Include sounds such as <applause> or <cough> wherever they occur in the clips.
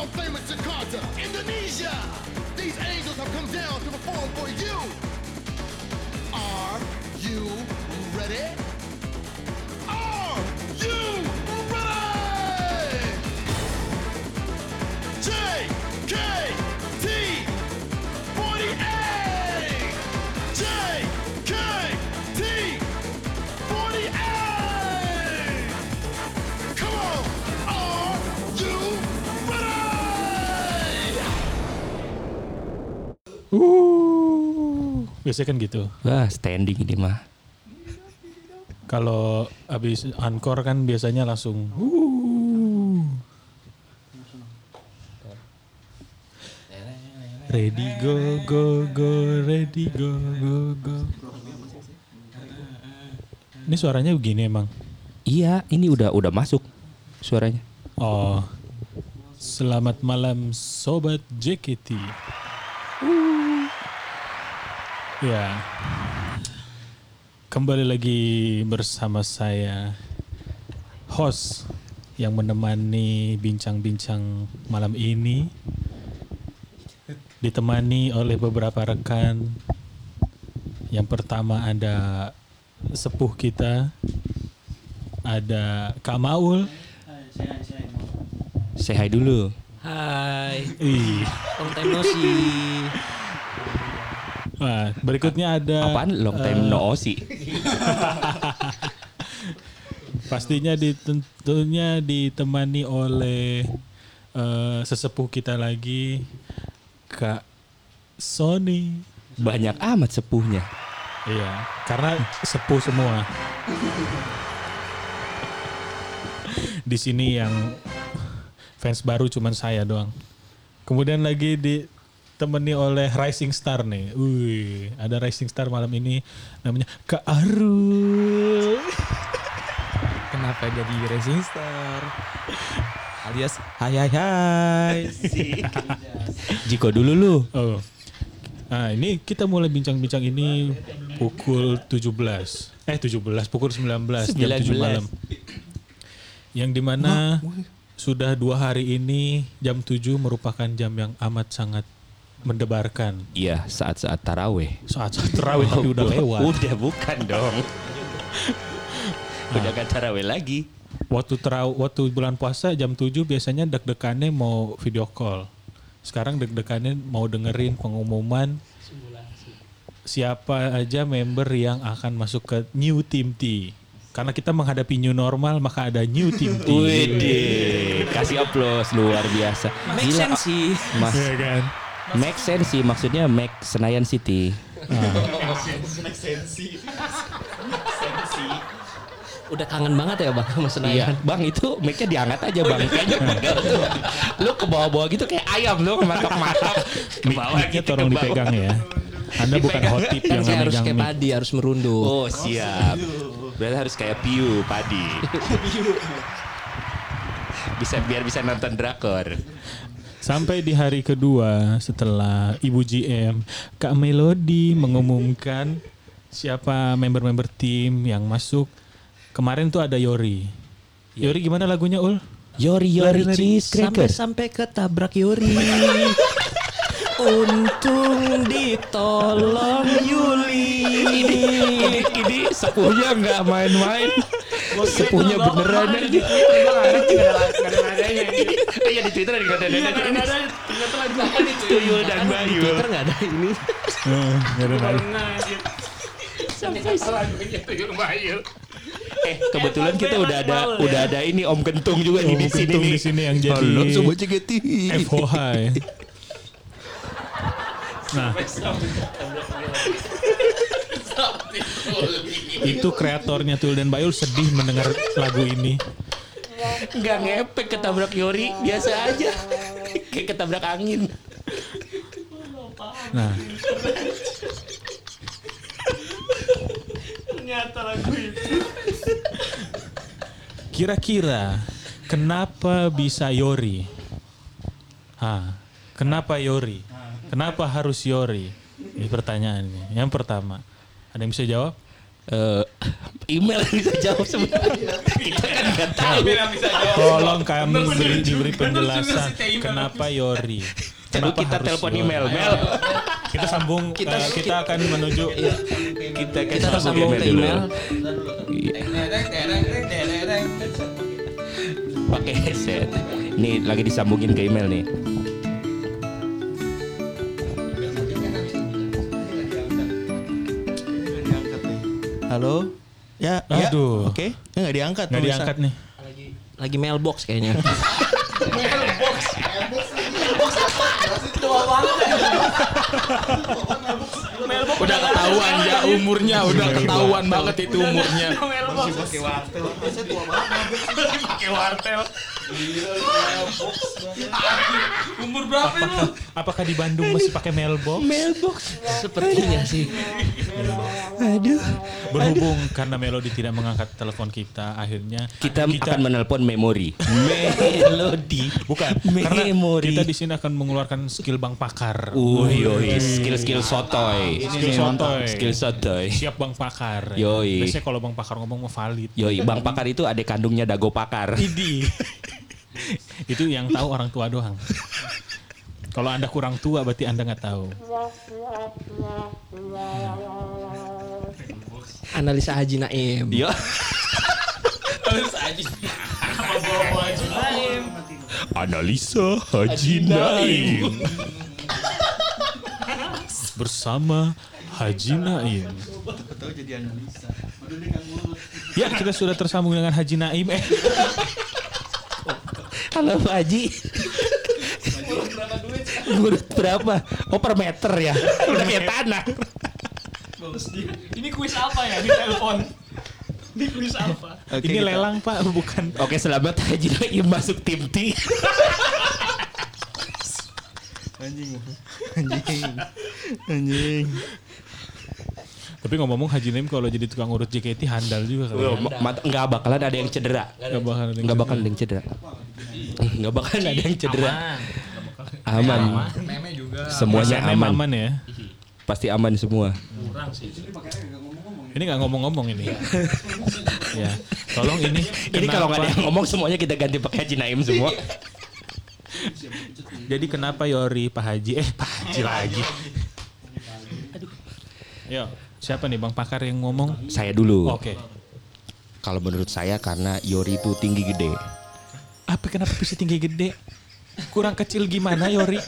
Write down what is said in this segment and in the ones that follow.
world famous Jakarta, Indonesia. These angels have come down to perform for you. Are you ready? Uh, biasanya kan gitu. Wah, standing ini mah. Kalau habis encore kan biasanya langsung uh. Ready go go go ready go go go. Ini suaranya begini emang. Iya, ini udah udah masuk suaranya. Oh. Selamat malam sobat JKT. Ya. Kembali lagi bersama saya host yang menemani bincang-bincang malam ini ditemani oleh beberapa rekan. Yang pertama ada sepuh kita ada Kak Maul. Say hi dulu. Hai, Ih. long time Nah, berikutnya ada Apaan long time eh, no see? <laughs> Pastinya ditentunya ditemani oleh eh, sesepuh kita lagi Kak Sony. Banyak amat sepuhnya. Iya, karena sepuh semua. Di sini yang fans baru cuman saya doang. Kemudian lagi ditemani oleh Rising Star nih. Wih, ada Rising Star malam ini namanya Kak Arul. Kenapa jadi Racing Star? Alias hai hai hai. Jiko dulu lu. Oh. Nah, ini kita mulai bincang-bincang ini pukul 17. Eh 17, pukul 19, jam 7 malam. Yang di mana sudah dua hari ini jam 7 merupakan jam yang amat sangat mendebarkan. Iya, saat-saat taraweh. Saat-saat terawih tapi udah <laughs> lewat. Udah bukan dong. Udah gak taraweh lagi. Waktu teraw waktu bulan puasa jam 7 biasanya deg-degannya mau video call. Sekarang deg-degannya mau dengerin pengumuman siapa aja member yang akan masuk ke New Team T. Karena kita menghadapi new normal maka ada New Team T. Wede, kasih aplaus luar biasa. Make Gila, sense sih. Mas, Iya kan? Make sense sih maksudnya make Senayan City. Udah kangen banget ya bang sama Iya, Senayan. bang itu make-nya diangkat aja bang. Kayaknya pegel tuh. Lu ke bawah-bawah gitu kayak ayam lu matok-matok. Ke bawah gitu, tolong ke bawah. dipegang ya. Anda bukan hotip Kan yang harus kayak padi harus merunduk. Oh siap. Berarti harus kayak Piu padi. <laughs> bisa biar bisa nonton drakor. Sampai di hari kedua setelah Ibu GM Kak Melody mengumumkan siapa member-member tim yang masuk. Kemarin tuh ada Yori. Yori gimana lagunya Ul? Yori Yori cheese cracker. Sampai-sampai ketabrak Yuri. <laughs> Untung ditolong Yuli. ini, ini, ini sepuhnya nggak main-main. Sepuhnya beneran. Di Twitter gue nggak ada nadanya. Iya di Twitter nggak ada nadanya. Nggak ada. Ternyata lagi makan itu Tuyul dan Bayu. Twitter nggak ada ini. Eh, nggak ada lagi. Sampai lagunya Tuyul Bayu. Eh kebetulan kita udah ada udah ada ini Om Kentung juga nih Om di sini Kentung nih. di sini yang jadi Halo sobat JKT. FOH ya. Nah, itu kreatornya Tul dan Bayul sedih mendengar lagu ini. Nggak ngepek ketabrak Yori biasa aja. Kayak ketabrak angin. Nah, Kira-kira kenapa bisa Yori? Hah, kenapa Yori? Kenapa harus Yori? Ini pertanyaannya. Yang pertama, ada yang bisa jawab? Eh, email yang bisa jawab sebenarnya. Kita kan nggak tahu. Tolong kami beri, diberi penjelasan kenapa Yori. Kenapa kita telepon email, Mel. Kita sambung, kita, kita akan menuju Kita Kita harus sambung ke email. Pakai headset. Nih lagi disambungin ke email nih. Halo? Ya, ya. Aduh. Oke. Ya nggak diangkat. nggak pemirsa. diangkat nih. Lagi mailbox kayaknya. Udah ketahuan ya umurnya, udah ketahuan banget itu umurnya. <laughs> Umur berapa lu? Apakah di Bandung masih pakai mailbox? mailbox. Sepertinya sih. Berhubung karena Melody tidak mengangkat telepon kita, akhirnya Kita, akan menelpon memori. Melodi. bukan karena Memori. kita di sini akan mengeluarkan skill bang pakar. Uy, yoi, skill-skill sotoy. Skill sotoy. Skill sotoy. Siap bang pakar. Yoi. Biasanya kalau bang pakar ngomong mau valid. Yoi, Bang Pakar itu adik kandungnya Dago Pakar. Idi. <laughs> Itu yang tahu orang tua doang. Kalau anda kurang tua berarti anda nggak tahu. Analisa Haji Naim. Yo. Analisa Haji Naim. Bersama Haji Naim. Ya kita sudah tersambung dengan Haji Naim. Eh Halo Pak Haji. Menurut berapa? Oh per meter ya. Udah kayak tanah. Ini kuis apa ya di telepon? Ini kuis apa? ini lelang pak bukan. Oke selamat Haji Naim masuk tim T. Anjing. Anjing. Anjing. Tapi ngomong-ngomong Haji Naim kalau jadi tukang urut JKT handal juga kali. ya. Nggak bakalan ada yang cedera. Nggak bakal ada yang Nggak bakalan ada yang cedera. <laughs> Nggak bakalan ada yang cedera. Aman. Meme juga. Semuanya aman. aman ya. Pasti aman semua. Ini nggak ngomong-ngomong ini. ya, tolong ini. <laughs> Ini kalau nggak ada yang ngomong semuanya kita ganti pakai Haji Naim semua. <laughs> Jadi kenapa Yori Pak Haji eh Pak Haji lagi. Yo, siapa nih Bang Pakar yang ngomong? Saya dulu. Oke. Kalau menurut saya karena Yori itu tinggi gede. Apa kenapa bisa tinggi gede? Kurang kecil gimana Yori?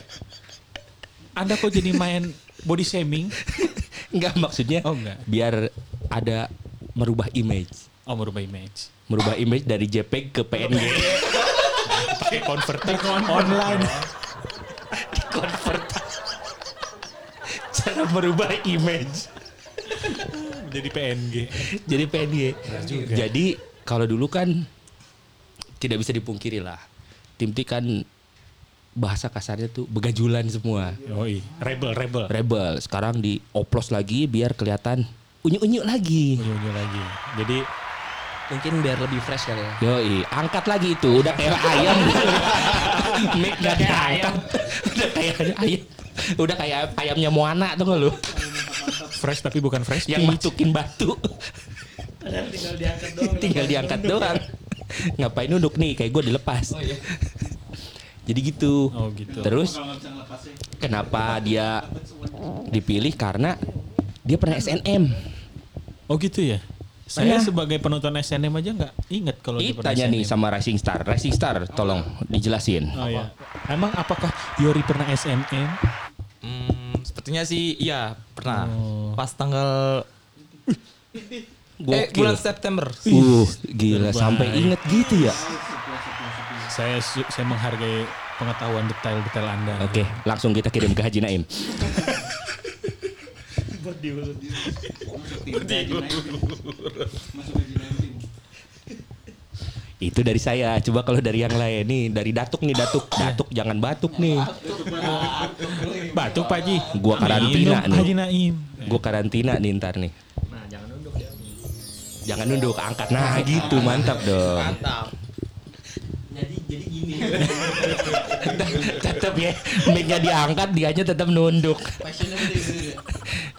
Anda kok jadi main body shaming? Enggak maksudnya. Oh, enggak. Biar ada merubah image. Oh merubah image. Merubah image dari JPEG ke PNG. <laughs> Pakai converter online. Convert. Cara merubah image. Jadi PNG. Jadi PNG. Jadi kalau dulu kan tidak bisa dipungkiri lah. Tim T kan bahasa kasarnya tuh begajulan semua. Yoi, rebel rebel. Rebel. Sekarang dioplos lagi biar kelihatan unyu-unyu lagi. Unyu-unyu lagi. Jadi Mungkin biar lebih fresh kali ya. Yoi, angkat lagi itu. Udah kayak ayam. Mic gak diangkat. Udah kayak ayam. Udah kayak ayamnya Moana tuh nggak lu? fresh tapi bukan fresh Yang masukin batu. Tinggal diangkat doang. Tinggal diangkat doang. Ngapain nunduk nih? Kayak gue dilepas. <laughs> Jadi gitu. Oh gitu. Terus kenapa dia dipilih? Karena dia pernah SNM. Oh gitu ya. Saya sebagai penonton SNM aja nggak inget kalau dia pernah tanya nih sama Rising Star. Rising Star, tolong dijelasin. Oh ya. Emang apakah Yori pernah SNM? Hmm, sepertinya sih iya pernah. Oh. Pas tanggal eh, bulan September. Uh, gila terbaik. sampai inget gitu ya. Saya saya menghargai pengetahuan detail-detail Anda. Oke, langsung kita kirim ke Haji Naim. Itu dari saya. Coba kalau dari yang lain nih, dari Datuk nih, Datuk. Datuk jangan batuk nih. Batuk Pak Haji. Gua karantina nih. Haji Naim. Gue karantina nih ntar nih. Jangan nunduk, angkat. Nah gitu, mantap dong. Mantap. <laughs> tetap ya, mic-nya diangkat, dianya tetap nunduk.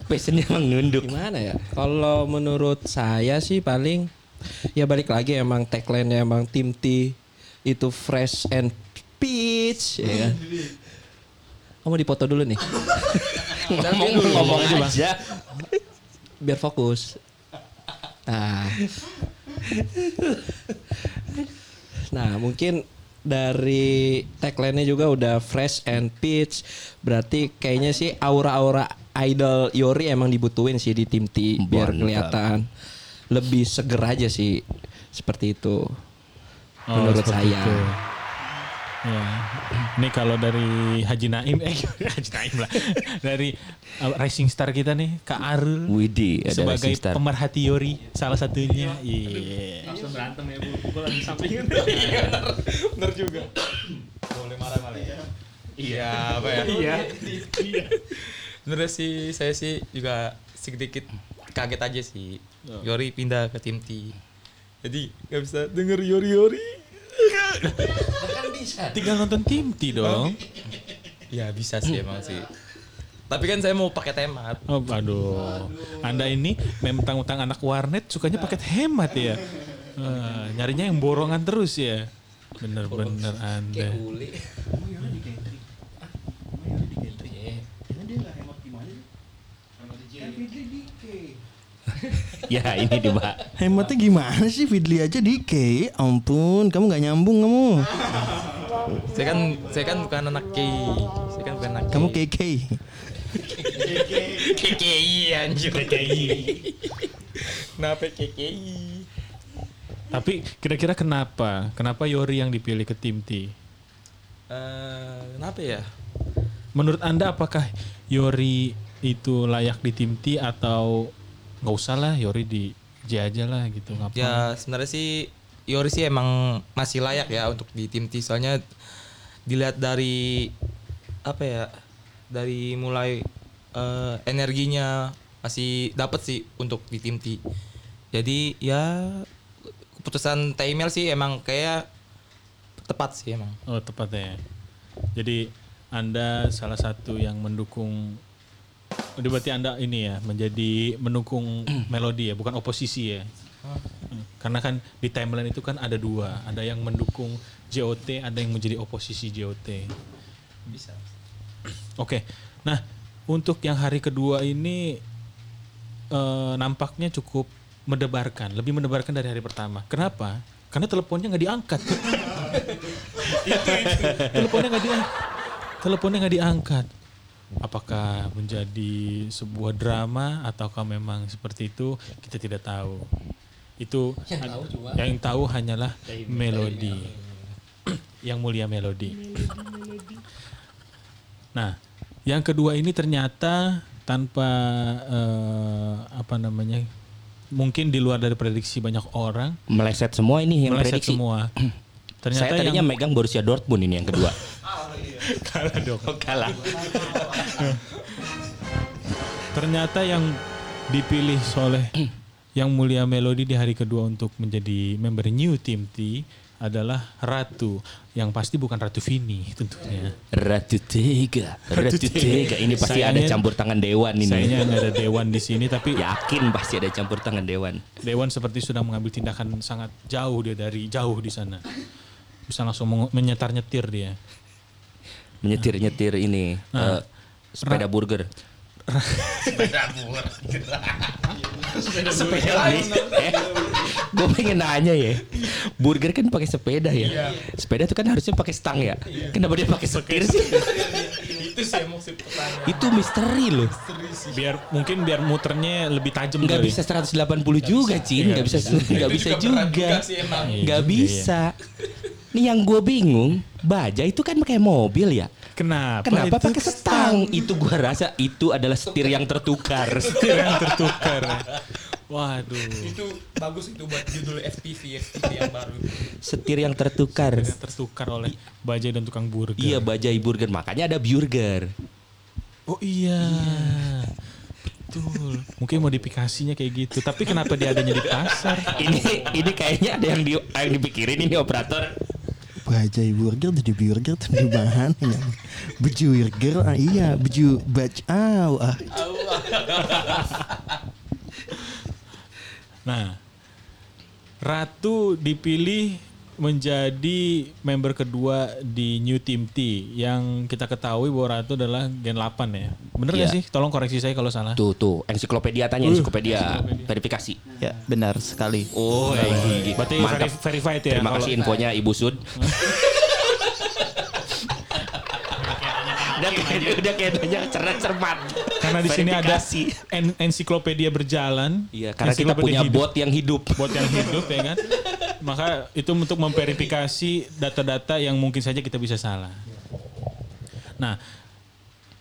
passionnya emang nunduk. Gimana ya? Kalau menurut saya sih paling ya balik lagi emang tagline-nya emang tim T itu fresh and peach ya kan. Kamu dipoto dulu nih. <laughs> Ngomong ngomong aja. Biar fokus. Nah. Nah, mungkin dari tagline-nya juga udah fresh and peach. Berarti kayaknya sih aura-aura idol Yori emang dibutuhin sih di tim T biar kelihatan lebih seger aja sih. Seperti itu. Oh, menurut seperti saya. itu. Ya. Ini kalau dari Haji Naim eh <laughs> Haji Naim lah. dari uh, Rising Star kita nih Kak Arul Widi ada sebagai Star. pemerhati Yori salah satunya. Iya. Langsung berantem ya bu. Gue lagi sampingin. <laughs> Bener juga. boleh marah malah ya iya apa ya Iya. Sebenarnya sih saya sih juga sedikit kaget aja sih Yori pindah ke tim T jadi nggak bisa denger Yori Yori Tinggal nonton tim T dong. ya bisa sih emang sih tapi kan saya mau pakai temat Oh, aduh. Anda ini mentang-mentang anak warnet sukanya paket hemat ya. Eh, nyarinya yang borongan terus ya. Bener-bener Anda. <laughs> Ya ini dia, Mbak. Hematnya gimana sih Fidli aja dike? Ampun, kamu nggak nyambung kamu. saya kan saya kan bukan anak K saya kan bukan anak Kamu K. KK. KKI anjir KKI kenapa KKI Tapi kira-kira kenapa? Kenapa Yori yang dipilih ke tim T? Eh, kenapa ya Menurut Anda apakah Yori itu layak di tim T atau nggak usah lah Yori di J aja lah gitu ngapa? Ya sebenarnya sih Yori sih emang masih layak ya untuk di tim T soalnya dilihat dari apa ya dari mulai eh, energinya masih dapat sih untuk di tim T. Jadi ya keputusan Taimel sih emang kayak tepat sih emang. Oh tepatnya. Jadi Anda salah satu yang mendukung. Udah berarti Anda ini ya menjadi mendukung <clears throat> melodi ya, bukan oposisi ya. Karena kan di timeline itu kan ada dua, ada yang mendukung JOT, ada yang menjadi oposisi JOT. Bisa. <clears throat> Oke, nah untuk yang hari kedua ini eh, nampaknya cukup mendebarkan, lebih mendebarkan dari hari pertama. Kenapa? Karena teleponnya nggak diangkat. <laughs> <laughs> teleponnya nggak diangkat. Teleponnya nggak diangkat. Apakah menjadi sebuah drama ataukah memang seperti itu? Kita tidak tahu. Itu yang tahu, hanyalah melodi. yang mulia melodi. Nah, yang kedua ini ternyata tanpa eh, apa namanya, mungkin di luar dari prediksi banyak orang Meleset semua ini yang meleset prediksi. semua. <clears throat> Ternyata Saya tadinya yang megang Borussia Dortmund ini yang kedua. <laughs> kalah dong. Oh, kalah. Ternyata yang dipilih oleh yang mulia Melody di hari kedua untuk menjadi member new team T adalah Ratu yang pasti bukan Ratu Vini tentunya. Ratu Tega, Ratu Tega. Ini pasti ada Sayangnya- campur tangan dewan ini. Sayangnya nggak ada Dewan di sini tapi Yakin pasti ada campur tangan dewan. Dewan seperti sudah mengambil tindakan sangat jauh dia dari jauh di sana. Bisa langsung meng- menyetar-nyetir dia. Menyetir-nyetir ini Nah. eh, sepeda burger. sepeda <laughs> nih. <laughs> Eh, gue pengen nanya ya. Burger kan pakai sepeda ya. Sepeda tuh kan harusnya pakai stang ya. Kenapa dia pakai setir sih? Itu sih emang sih pertanyaan. Itu misteri loh. Biar mungkin biar muternya lebih tajam Nggak kali. bisa 180 juga, Cin. Nggak bisa, nggak bisa juga berat juga. juga. Iya Nggak bisa. Nih yang gue bingung, baja itu kan kayak mobil ya. Kenapa? Kenapa pakai stang? Itu gua rasa itu adalah setir yang tertukar. <laughs> setir yang tertukar? Waduh. Itu bagus itu buat judul FTV FTV yang baru. setir yang tertukar. Yang tertukar oleh bajai dan tukang burger. Iya bajai burger, makanya ada burger. Oh iya. Betul. Mungkin modifikasinya kayak gitu. Tapi kenapa dia adanya di pasar? Ini ini kayaknya ada yang di yang dipikirin ini operator. Bajai burger jadi burger di bahan ini. <laughs> Beju burger ah, iya beju baj ah, ah. Nah, Ratu dipilih menjadi member kedua di New Team T yang kita ketahui bahwa Ratu adalah Gen 8 ya. Bener nggak Iya. sih? Tolong koreksi saya kalau salah. Tuh tuh ensiklopedia tanya ensiklopedia verifikasi. Ya, benar sekali. Oh, iya. Berarti mantap. veri- verified ya. Terima kalau- kasih infonya Ibu Sud. Udah kayak udah kayak nanya cerdas cermat. Karena di sini ada en- ensiklopedia berjalan. Iya, karena kita punya hidup. bot yang hidup. bot yang hidup ya kan. Maka itu untuk memverifikasi data-data yang mungkin saja kita bisa salah. Nah,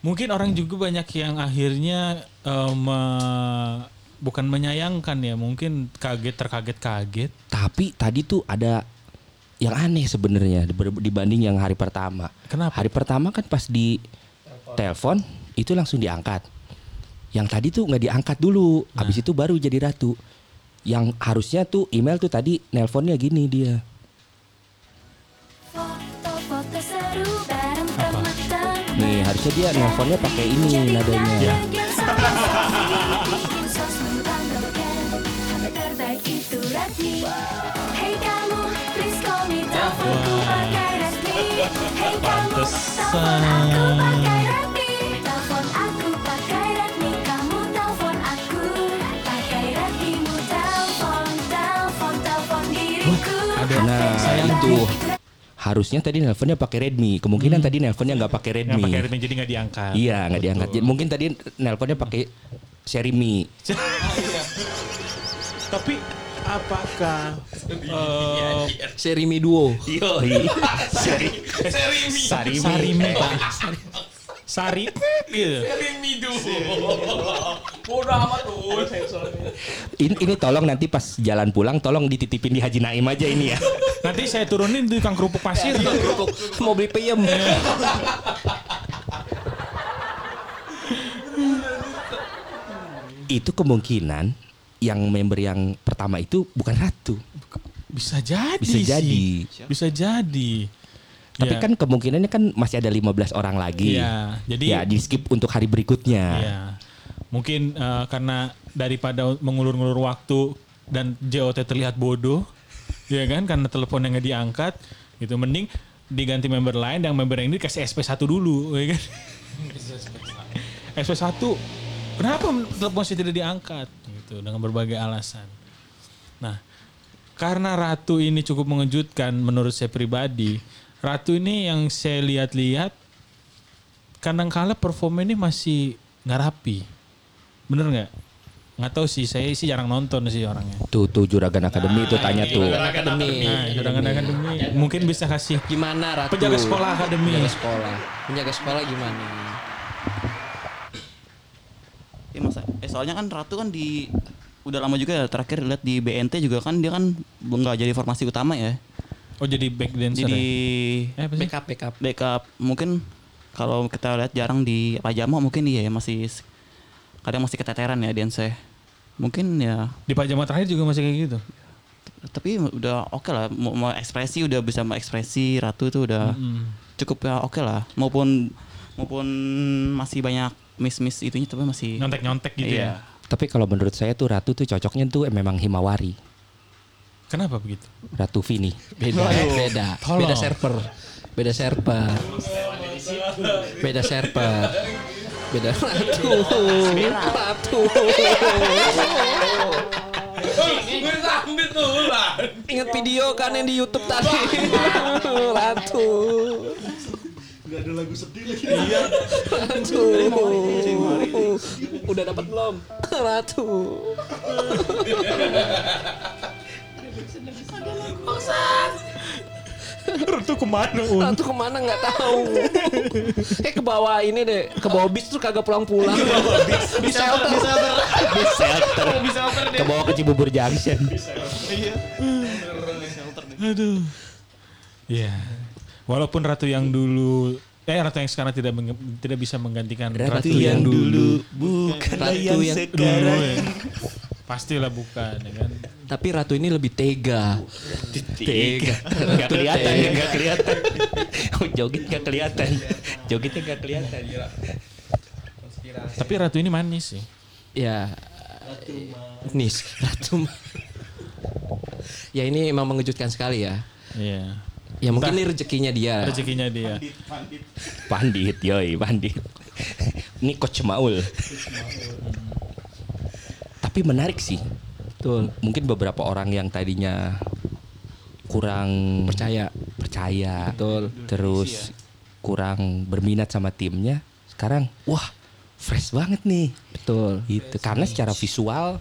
mungkin orang juga banyak yang akhirnya eh, me- bukan menyayangkan ya, mungkin kaget terkaget-kaget. Tapi tadi tuh ada yang aneh sebenarnya dibanding yang hari pertama. Kenapa? Hari pertama kan pas di telepon itu langsung diangkat. Yang tadi tuh nggak diangkat dulu, Nah. habis itu baru jadi ratu. Yang harusnya tuh email tuh tadi nelponnya gini dia. Nih harusnya dia nelponnya pakai ini nadanya. Ya. Yang sama Nah itu harusnya tadi nelponnya pakai Redmi. Kemungkinan tadi nelponnya nggak pakai Redmi. pakai Redmi jadi nggak diangkat. Iya nggak diangkat. Jadi Mungkin tadi nelponnya pakai seri Mi. <laughs> Tapi apakah eh, <laughs> Seri Mi Duo. Yoi. Seri Sarimi, Sarimi, Pak. Sari, gitu. Bodoh amat tuh sensornya. Ini, ini tolong nanti pas jalan pulang tolong dititipin di Haji Naim aja ini ya. Nanti saya turunin di tukang kerupuk pasir. Mau beli peyem. itu kemungkinan yang member yang pertama itu bukan ratu. Bisa jadi Bisa sih. jadi. Bisa jadi. Tapi Ya. kan kemungkinannya kan masih ada 15 orang lagi. Iya, jadi- ya di skip untuk hari berikutnya. Iya. Mungkin eh, karena daripada mengulur-ngulur waktu dan JOT terlihat bodoh, <laughs> ya kan karena teleponnya nggak diangkat, gitu mending diganti member lain yang member yang ini kasih SP1 dulu, <laughs> ya kan? SP1 kenapa telepon saya tidak diangkat gitu dengan berbagai alasan. Nah, karena Ratu ini cukup mengejutkan menurut saya pribadi. Ratu ini yang saya lihat-lihat kadang-kala performa ini masih nggak rapi. Bener nggak? Nggak tahu sih, saya sih jarang nonton sih orangnya. Tuh tuh Juragan Akademi itu tanya tuh. Akademi. Nah, Juragan Akademi mungkin bisa kasih Gimana Ratu? penjaga sekolah akademi. Penjaga sekolah. Penjaga sekolah gimana? Ya, masa, eh, soalnya kan Ratu kan di udah lama juga ya terakhir lihat di BNT juga kan dia kan nggak jadi formasi utama ya. Oh jadi back dancer Jadi ya? Eh? Backup backup. backup mungkin kalau kita lihat jarang di pajama mungkin iya ya masih kadang masih keteteran ya Dense. Mungkin ya Di pajama terakhir juga masih kayak gitu. tapi udah oke lah mau, mau ekspresi udah bisa mau ekspresi Ratu tuh udah Mm. cukup ya oke lah maupun maupun masih banyak miss-miss itunya tapi masih Nyontek-nyontek gitu Iya. ya. Tapi kalau menurut saya tuh Ratu tuh cocoknya tuh memang Himawari. Kenapa begitu? Ratu Vini. Beda, beda. Tolong. Beda server. Beda server. Beda server. Beda ratu. Ratu. Ingat video kan yang di YouTube tadi. Ratu. Gak ada lagu sedih lagi. Iya. Ratu. Udah dapat belum? Ratu. Ratu ke mana Un? Ratu ke mana nggak tahu. Kayak ke bawah ini deh, ke bawah bis tuh kagak pulang-pulang. Di shelter. Di shelter. Ke bawah ke Cibubur Junction. Aduh. Iya. Walaupun ratu yang dulu eh ratu yang sekarang tidak tidak bisa menggantikan ratu, yang dulu bukan Ratu yang dulu ya. Pastilah bukan ya kan. Tapi Ratu ini lebih tega. Tega. Nggak Ratu kelihatan tega. ya, nggak kelihatan. Oh, joget nggak kelihatan. Jogetnya nggak kelihatan. Tapi Ratu ini manis sih. Ya. Nis, Ratu. ya ini emang mengejutkan sekali ya. Iya. Ya mungkin Entah ini rezekinya dia. rezekinya dia. Pandit, yoi, pandit. Ini Coach Maul. Tapi menarik sih. Betul. Mungkin beberapa orang yang tadinya kurang Percaya. percaya, Betul. terus kurang berminat sama timnya, sekarang wah fresh banget nih. Betul. Itu karena secara visual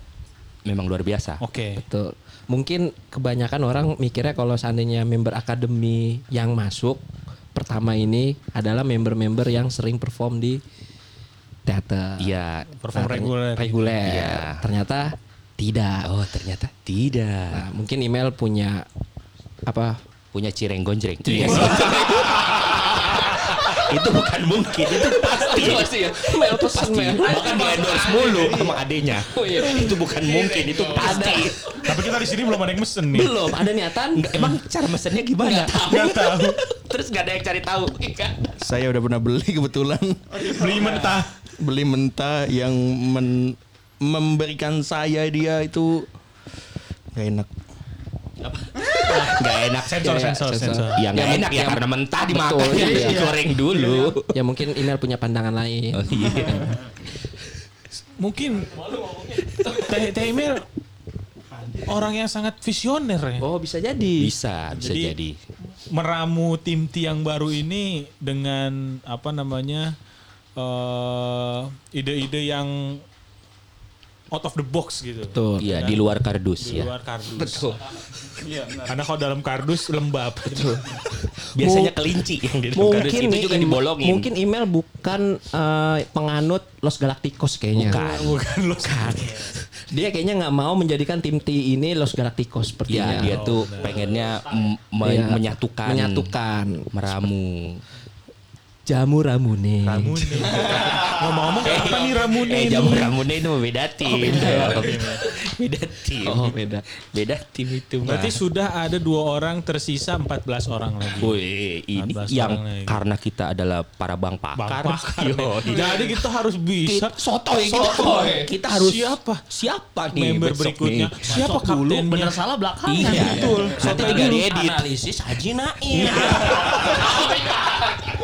memang luar biasa. Oke. Betul. Mungkin kebanyakan orang mikirnya kalau seandainya member akademi yang masuk pertama ini adalah member-member yang sering perform di teater. Iya. Perform Nah, reguler. Reguler. Iya. Ternyata tidak. Oh ternyata tidak. Nah, mungkin email punya apa? Punya cireng gonjreng. Iya. <laughs> itu bukan mungkin, itu pasti. pasti ya. Pesan mail. Bahkan di endorse mulu sama adenya. Oh iya. Itu bukan mungkin, itu pasti. Tapi kita di sini belum ada yang mesen nih. Belum ada niatan. Emang cara mesennya gimana? Nggak tahu. Terus gak ada yang cari tahu. Saya udah pernah beli kebetulan. Beli mentah. beli mentah yang men- memberikan saya dia itu gak enak. <laughs> Gak enak. Sensor, Ya, sensor, sensor. sensor. Ya nggak Ya, enak ya ya, karena mentah betul, dimakan. iya. Goreng dulu. Ya mungkin email punya pandangan lain. Oh, iya. Mungkin Teh Teh Emil orang yang sangat visioner ya. Oh bisa jadi. Bisa, bisa Jadi- jadi. Meramu tim T yang baru ini dengan apa namanya eh, ide-ide yang out of the box gitu. Betul. Iya, di luar kardus Di ya. luar kardus. Betul. Karena kalau dalam kardus lembab. <laughs> Biasanya kelinci yang di dalam kardus Mungkin itu nih, juga dibolongin. Mungkin email bukan eh, penganut Los Galacticos kayaknya. Bukan. <laughs> Bukan lo Dia kayaknya nggak mau menjadikan tim T ini Los Galacticos Ya, sepertinya. dia tuh pengennya me- Iya. menyatukan, menyatukan meramu. jamu ramune. Ramune. <laughs> Ngomong-ngomong apa nih Ramune? Eh, ini? jamu ramune itu beda tim. beda. <laughs> beda tim. Oh beda. Beda tim itu. Berarti mah. sudah ada dua orang tersisa 14 orang lagi. Wih, ini 14 yang orang lagi. karena kita adalah para bang Bang pakar. pakar. Yo. Jadi kita harus bisa kita sotoy gitu. Sotoy. Kita harus Siapa? Siapa nih member berikutnya. nih? Siapa kaptennya? Bener salah belakangan. Iya, betul. Nanti Sotoy tinggal dulu. diedit. Analisis Haji Naim. <laughs>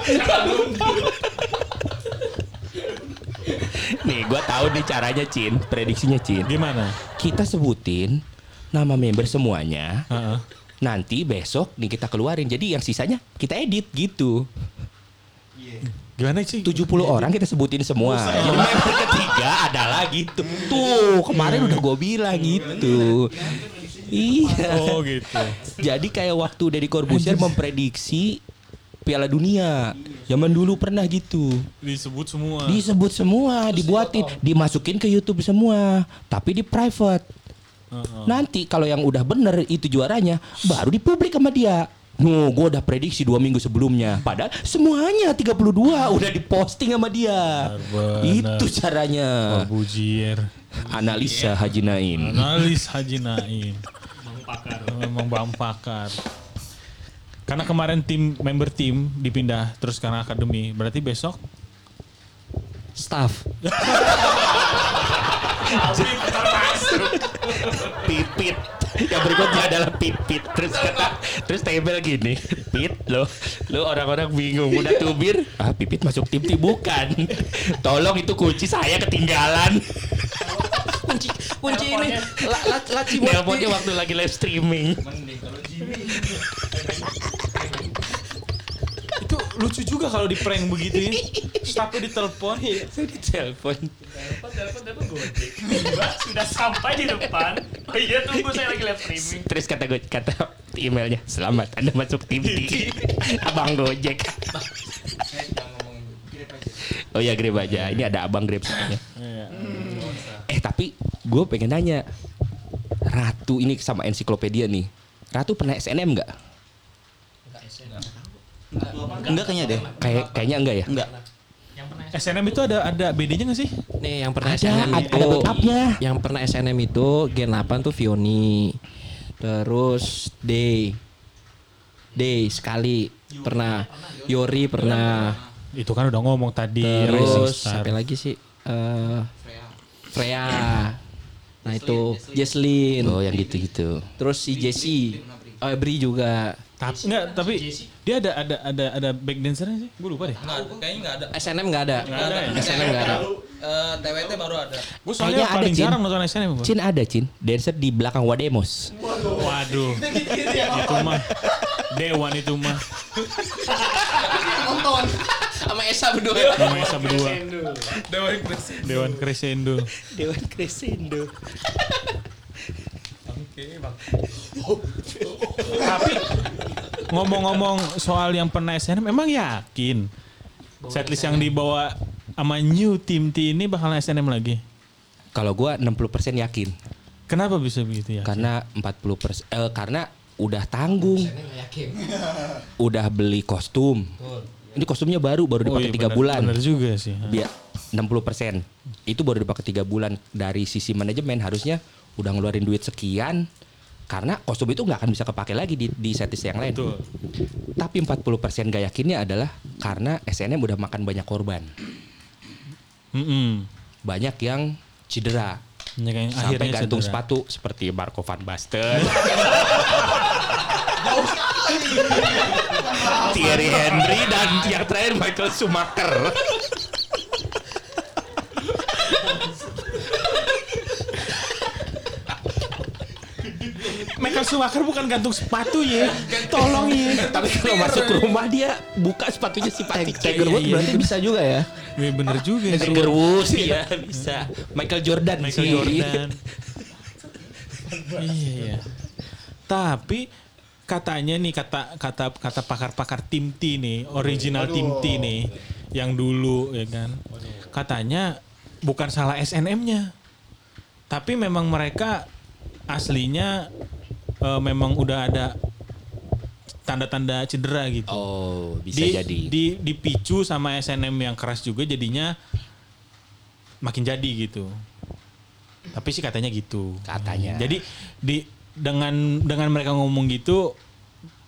<laughs> Nih, gua tahu nih caranya, Cin. Prediksinya, Cin. Gimana? Kita sebutin nama member semuanya. Heeh. Nanti besok nih kita keluarin. Jadi yang sisanya kita edit gitu. Gimana sih? 70 orang kita sebutin semua. Jadi member ketiga adalah gitu. Tuh, kemarin udah gue bilang gitu. Iya. Oh gitu. Jadi kayak waktu Deddy Corbuzier memprediksi Piala Dunia. Zaman dulu pernah gitu. Disebut semua. Disebut semua, dibuatin, dimasukin ke YouTube semua, tapi di private. Heeh. Nanti kalau yang udah bener itu juaranya, baru dipublik sama dia. Nuh, gue udah prediksi dua minggu sebelumnya. Padahal semuanya 32 udah diposting sama dia. Benar. Itu caranya. Corbuzier. Analisa Haji Naim. Analis Haji Naim. Memang bang pakar. Karena kemarin tim member tim dipindah terus karena akademi. Berarti besok Staff. Pipit. Yang berikutnya adalah pipit. Terus kata, terus table gini, pit lo, lo orang-orang bingung udah tubir. Ah pipit masuk tim tim bukan. Tolong itu kunci saya ketinggalan. kunci kunci ini la, la, laci buat waktu lagi live streaming. itu lucu juga kalau di prank begitu ya. <laughs> Staffnya ditelepon. Saya ditelepon. Sudah sampai di depan. Oh iya tunggu saya lagi live streaming. Terus kata gue kata emailnya, selamat Anda masuk tim T. <laughs> Abang Gojek. Oh ya Grab aja. Ini ada abang Grab soalnya. Eh tapi gue pengen nanya, Ratu ini sama ensiklopedia nih. Ratu pernah SNM nggak? Enggak kayaknya deh. Kayak kayaknya enggak ya? Enggak. Yang pernah SNM itu ada ada BD-nya nggak sih? Nih yang pernah Ada, SNM ada- itu ada backupnya. Yang pernah SNM itu Gen 8 tuh Vioni. Terus Day. Day sekali pernah Yori pernah Itu kan udah ngomong tadi terus sampai lagi sih eh Freya. Nah itu Jesslyn. Oh yang gitu-gitu. Terus si Jessie. Oh, Bri juga. Tapi enggak, tapi dia ada ada ada ada back dancernya sih. Gue lupa deh. Nggak, kayaknya nggak ada. SNM nggak ada. Nggak ada ya? SNM nggak ada. Eh, TWT baru ada. Gue soalnya Kayaknya ada, paling Cin. jarang nonton SNM. Bang. Cin ada Cin, dancer di belakang Wademos. Waduh. itu mah Dewan itu mah. Sama Esa berdua. Namanya Esa berdua. Dewan Crescendo. Dewan Crescendo. Tapi ngomong-ngomong soal yang pernah SNM, emang yakin setlist yang dibawa sama new team T ini bakal SNM lagi? Kalau gua 60% yakin Kenapa bisa begitu ya? karena 40% eh, karena udah tanggung. <laughs> Udah beli kostum. Ini kostumnya baru baru Oh dipakai iya, tiga bener- bulan. Bener juga sih. Dia 60% itu baru dipakai tiga bulan dari sisi manajemen harusnya udah ngeluarin duit sekian karena kostum itu nggak akan bisa kepake lagi di, di setlist yang lain. Betul. Tapi 40% gak yakinnya adalah karena SNM udah makan banyak korban. Mm-mm. Banyak yang cedera. Ya, kayak Sampai gantung cedera. sepatu seperti Marco van Basten. <laughs> Thierry Henry dan yang terakhir Michael Schumacher. Michael Schumacher bukan gantung sepatu ya. Tolong ya. Tapi kalau masuk ke rumah dia buka sepatunya si Patrick Tiger Woods berarti bisa juga ya. Iya bener juga sih. Tiger Woods ya bisa. Michael Jordan Michael sih. Jordan. <laughs> iya iya. Tapi katanya nih kata kata kata pakar-pakar tim T nih, original tim T nih yang dulu ya kan. Katanya bukan salah SNM-nya. Tapi memang mereka aslinya eh, memang udah ada tanda-tanda cedera gitu. Oh, bisa di, jadi. di dipicu sama SNM yang keras juga jadinya makin jadi gitu. Tapi sih katanya gitu. Katanya. Jadi di dengan dengan mereka ngomong gitu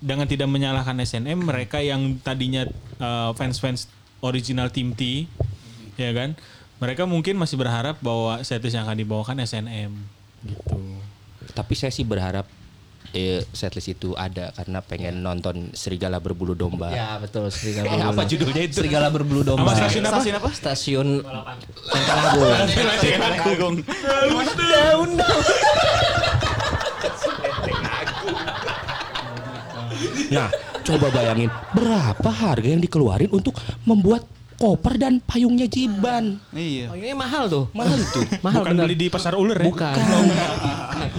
dengan tidak menyalahkan SNM mereka yang tadinya uh, fans-fans original tim T ya kan mereka mungkin masih berharap bahwa setlist yang akan dibawakan SNM gitu. Tapi saya sih berharap eh, setlist itu ada karena pengen nonton Serigala berbulu domba. Ya betul Serigala <laughs> Eh, berbulu. apa judulnya itu? Serigala berbulu domba. Apa stasiun apa? Stasiun apa? Stasiun Lenteng <laughs> Agung. <laughs> Nah, coba bayangin berapa harga yang dikeluarin untuk membuat koper dan payungnya Jiban. Iya. Oh, ini mahal tuh. Mahal itu. Mahal Bukan bener. beli di pasar ular ya? Bukan.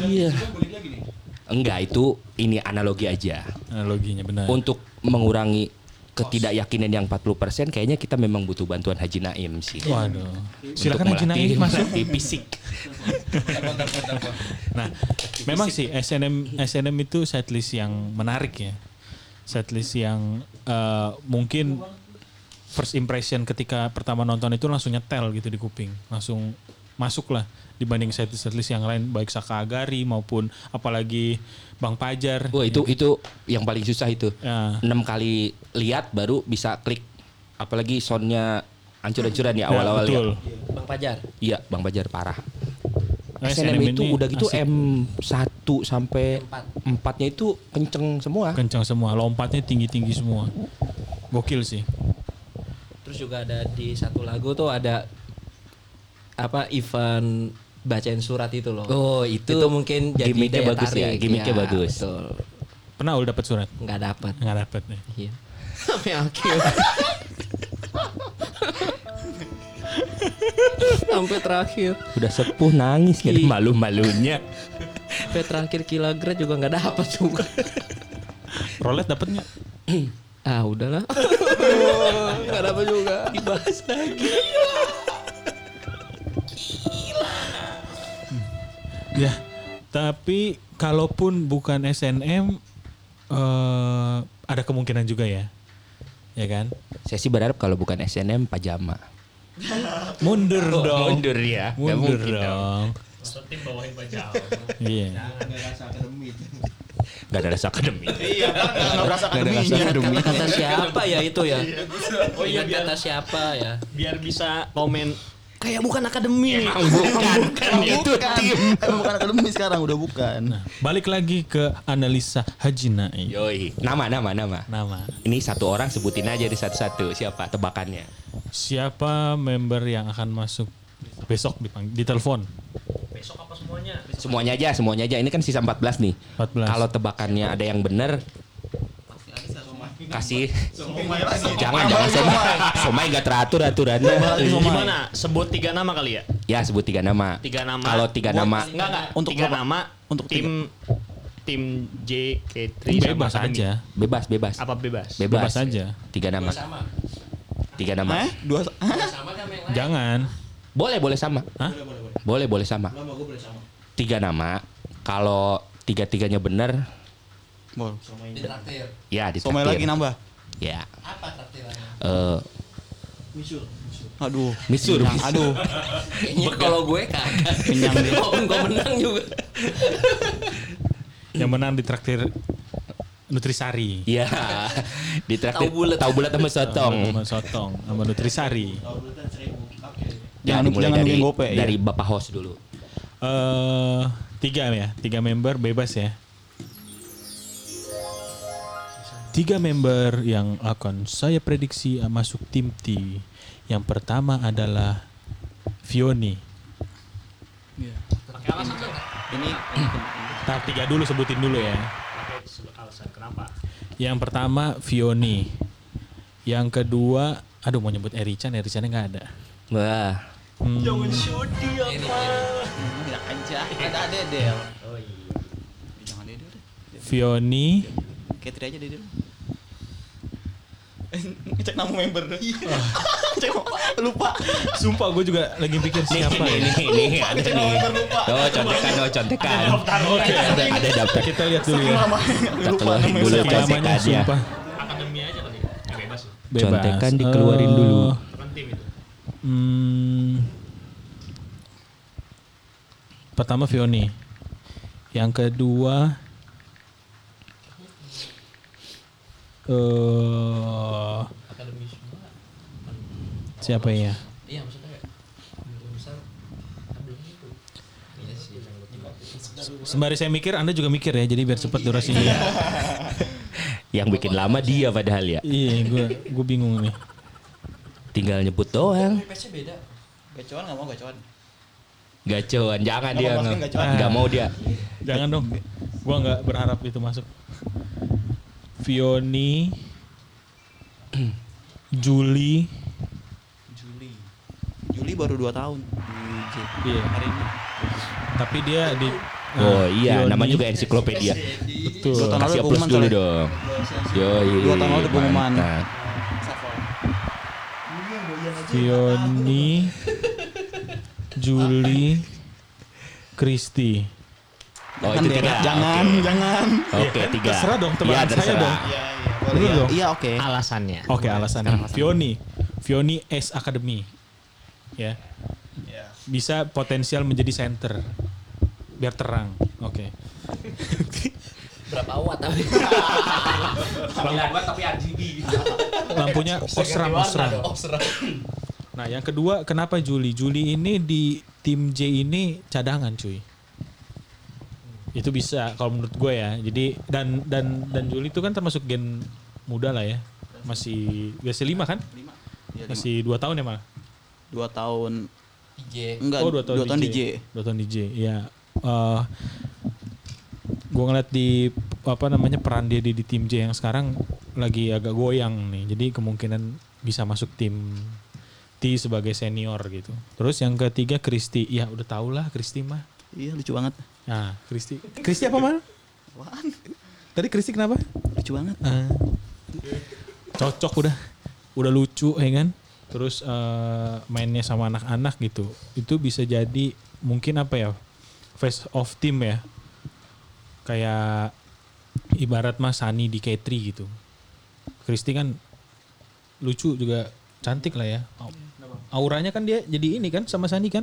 Iya. Enggak, itu ini analogi aja. Analoginya benar. Untuk mengurangi ketidakyakinan yang 40% kayaknya kita memang butuh bantuan Haji Naim sih. Waduh. Untuk Silakan Haji Naim masuk. melatih fisik. <laughs> Nah, memang sih SNM SNM itu setlist yang menarik ya. Setlist yang eh, mungkin first impression ketika pertama nonton itu langsung nyetel gitu di kuping, langsung masuk lah dibanding setlist setlist yang lain baik Saka Agari maupun apalagi Bang Pajar. Wah, itu itu yang paling susah itu. Ya. enam kali lihat baru bisa klik apalagi soundnya ancur-ancuran ya Ya, awal-awal betul. ya. Bang Pajar. Iya, Bang Bajar parah. Nah, SNM, itu ini udah gitu asik. M1 sampai Empat. 4-nya itu kenceng semua. kencang semua, lompatnya tinggi-tinggi semua. Gokil sih. Terus juga ada di satu lagu tuh ada apa event bacain surat itu loh. Oh, itu itu mungkin jadi gimmicknya daya bagus ya, tarik. gimmicknya Iya, bagus. Betul. Pernah udah dapat surat? Nggak dapat. Nggak dapat nih. Iya. <laughs> Sampai akhir. Sampai terakhir. Udah sepuh nangis kan Ki- malu-malunya. Sampai terakhir kilagret juga nggak dapat juga. Rolet dapat nggak? ah udahlah. <laughs> Nggak dapat juga. Dibahas lagi. Ya, tapi kalaupun bukan SNM eh ada kemungkinan juga ya. Ya kan? Saya sih berharap kalau bukan SNM pajama. Mundur Oh, dong. mundur ya. Mundur mungkin dong. Maksud tim bawain bajau. Iya. Gak ada rasa akademi. Iya, kan nggak berasa Gak ada rasa akademinya. demi. Kata siapa ya itu ya? Oh iya biar kata siapa ya? biar bisa komen kayak bukan akademi nih. Bukan, kan itu tim. Emang bukan akademi sekarang udah bukan. Balik lagi ke analisa Haji Naim. Yoi. Nama, nama, nama. Nama. Ini satu orang sebutin aja di satu-satu. Siapa tebakannya? Siapa member yang akan masuk besok dipang- di telepon? Besok apa semuanya? Semuanya aja, semuanya aja. Ini kan sisa 14 nih. 14. Kalau tebakannya ada yang bener kasih jangan jangan somai somai gak teratur aturannya Gimana? Sebut tiga nama kali ya? ya sebut tiga nama Tiga nama. kalau tiga nama Enggak enggak. Untuk tiga nama. Untuk tim tim J K3 Bebas aja. bebas bebas Apa bebas? bebas, Bebas aja. tiga nama tiga nama Eh? Dua Jangan. boleh boleh sama Hah? boleh boleh sama tiga nama kalau tiga tiganya bener Bol. ya di Somai lagi nambah. ya Eh, Aduh. Misur, Kenyang. misur. Aduh. Kayaknya kalau gue kagak. Kenyang. Walaupun gue menang juga. Yang menang ditraktir Nutrisari. ya di Tahu bulet. tahu bulat sama sotong Sama sotong sama Nutrisari. Ya, Jangan- dimulai jangan dari gope, dari iya. bapak host dulu Eh tiga ya, tiga member bebas ya. Tiga member yang akan saya prediksi masuk tim T. Yang pertama adalah. Pakai alasan dong. Ini <coughs> Tahap tiga dulu sebutin dulu ya. Pakai alasan kenapa? Yang pertama Fioni. Yang kedua, aduh mau nyebut Erichan, Erichannya nggak ada. wah Hmm, ada Dedel. Jangan Dedel deh. Fioni, Katri aja Dedel. Cek nama member. <laughs> Cek lupa. Sumpah gue juga lagi pikir siapa nih ya. nih nih ada nih oh contekan oh contekan ada ada daftar Kita lihat dulu ya. kita keluarin dulu lamanya contekannya sumpah. Akademi aja kali. ya? Eh, bebas. Contekan dikeluarin Eh, dulu. Itu. Hmm, pertama Fioni. Yang kedua semua. siapa ya? Iya maksudnya belum besar kan belum itu. Iya sih. Sembari saya mikir, Anda juga mikir ya, jadi biar cepat durasinya. <laughs> yang bikin lama dia padahal ya iya, gue gue bingung nih. tinggal nyebut doang beda. Gacoan nggak mau gacoan. gacoan jangan dia nggak gacoan. nggak mau dia Jangan dong, gue nggak berharap itu masuk. Fioni, Juli, Juli. Juli baru 2 tahun di J. iya. Hari ini. Tapi dia di oh nah, iya Fioni- nama juga ensiklopedia Betul. Dua tahun lalu kasih pengumuman dulu soalnya. dong Yoi, Dua tahun lalu pengumuman. mantap. Fioni, Juli, Kristi. Oh Jangan itu deh, tiga Jangan, Oke. jangan. oke tiga Terserah dong, Iya, saya terserah. dong. Boleh Bener ya? dong? Iya, oke. Alasannya. Oke alasannya. Fioni, Fioni S Academy, ya. Bisa potensial menjadi center, biar terang. Oke. Berapa watt tapi? tapi RGB Lampunya osram osram. Nah yang kedua kenapa Juli? Juli ini di tim J ini cadangan cuy. Itu bisa kalau menurut gue ya. Jadi dan dan dan Juli itu kan termasuk gen muda lah ya. Masih biasa lima kan? Lima. Iya, lima. Masih dua tahun ya malah. Dua tahun. IG. Enggak, oh dua tahun, dua tahun di J. Dua tahun di J. Ya. Eh gue ngeliat di apa namanya peran dia di, di tim J yang sekarang lagi agak goyang nih. Jadi kemungkinan bisa masuk tim T sebagai senior gitu. Terus yang ketiga Kristi. Ya udah tau lah Kristi mah. Iya, lucu banget. Nah Kristi. Kristi apa mah? Apaan? Tadi Kristi kenapa? Lucu banget. Ah. cocok udah. Udah lucu ya kan. Terus eh, mainnya sama anak-anak gitu. Itu bisa jadi mungkin apa ya? Face of team ya. Kayak ibarat mas Sani di K3 gitu. Kristi kan lucu juga cantik lah ya. auranya kan dia jadi ini kan sama Sani kan?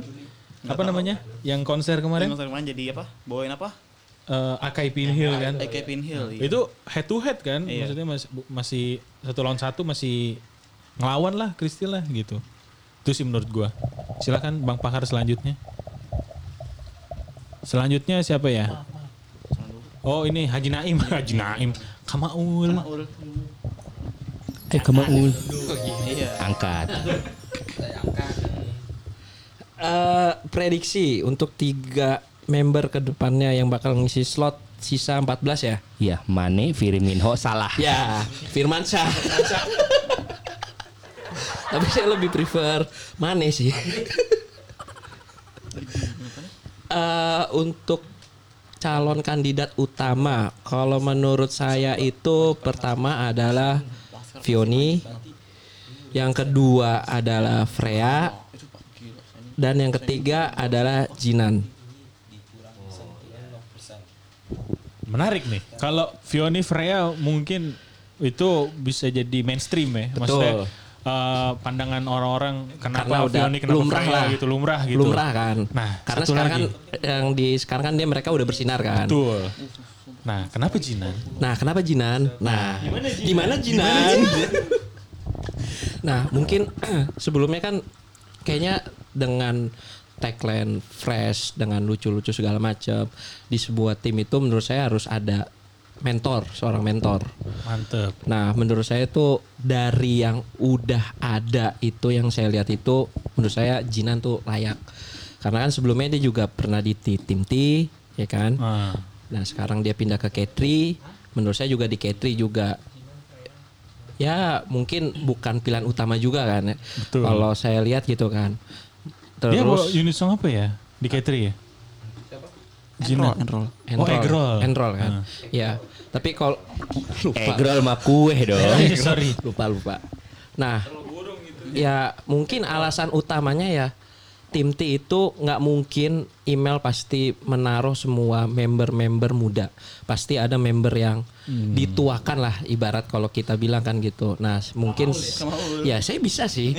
Apa namanya? Yang konser kemarin Kemarin kemarin jadi apa? Bawain apa? eh, Akai Pinhill kan? AK Pinhill. Iya. Itu head to head kan? Iya. Maksudnya masih, masih satu lawan satu masih ngelawan lah Kristi lah gitu. Itu sih menurut gua. Silakan Bang Pakar selanjutnya. Selanjutnya siapa ya? Oh ini Haji Naim, <laughs> Haji Naim, Kamaul. Eh kemaul. Angkat. Eh, prediksi untuk tiga member ke depannya yang bakal ngisi slot sisa 14 ya? Ya, Mane, Firmino, salah. Ya, Firman Syah. Tapi saya lebih prefer Mane sih. Eh, untuk calon kandidat utama, kalau menurut saya itu pertama adalah Vioni, yang kedua adalah Freya, dan yang ketiga adalah Jinan. Menarik nih. Kalau Vioni Freya mungkin itu bisa jadi mainstream ya. Maksudnya eh, pandangan orang-orang kenapa Karena udah Vioni kenapa lumrah Freya lah. gitu lumrah gitu. Lumrah kan. Nah, karena sekarang lagi. kan yang di sekarang kan dia mereka udah bersinar kan. Betul. Nah, kenapa Jinan? Nah, kenapa Jinan? Nah, gimana Jinan? <laughs> nah, mungkin <clears throat> sebelumnya kan kayaknya dengan tagline fresh dengan lucu-lucu segala macam di sebuah tim itu menurut saya harus ada mentor, seorang mentor. Mantep. Nah, menurut saya itu dari yang udah ada itu yang saya lihat itu menurut saya Jinan tuh layak. Karena kan sebelumnya dia juga pernah di ti- tim T, ya kan? Ah. Nah, sekarang dia pindah ke K3. Menurut saya juga di K3 juga ya mungkin bukan pilihan utama juga kan ya. Betul. Kalau saya lihat gitu kan. Dia bawa Terus unit song apa ya? Di K3 ya? Enroll, enroll. Oh, eggroll. Enroll kan. Ya. Tapi kalau lupa. Eggroll mah kue dong. Eh, <laughs> sorry. lupa lupa. Nah, ya mungkin alasan utamanya ya tim T itu nggak mungkin email pasti menaruh semua member-member muda. Pasti ada member yang dituakan lah ibarat kalau kita bilang kan gitu. Nah, mungkin ya saya bisa sih. <laughs>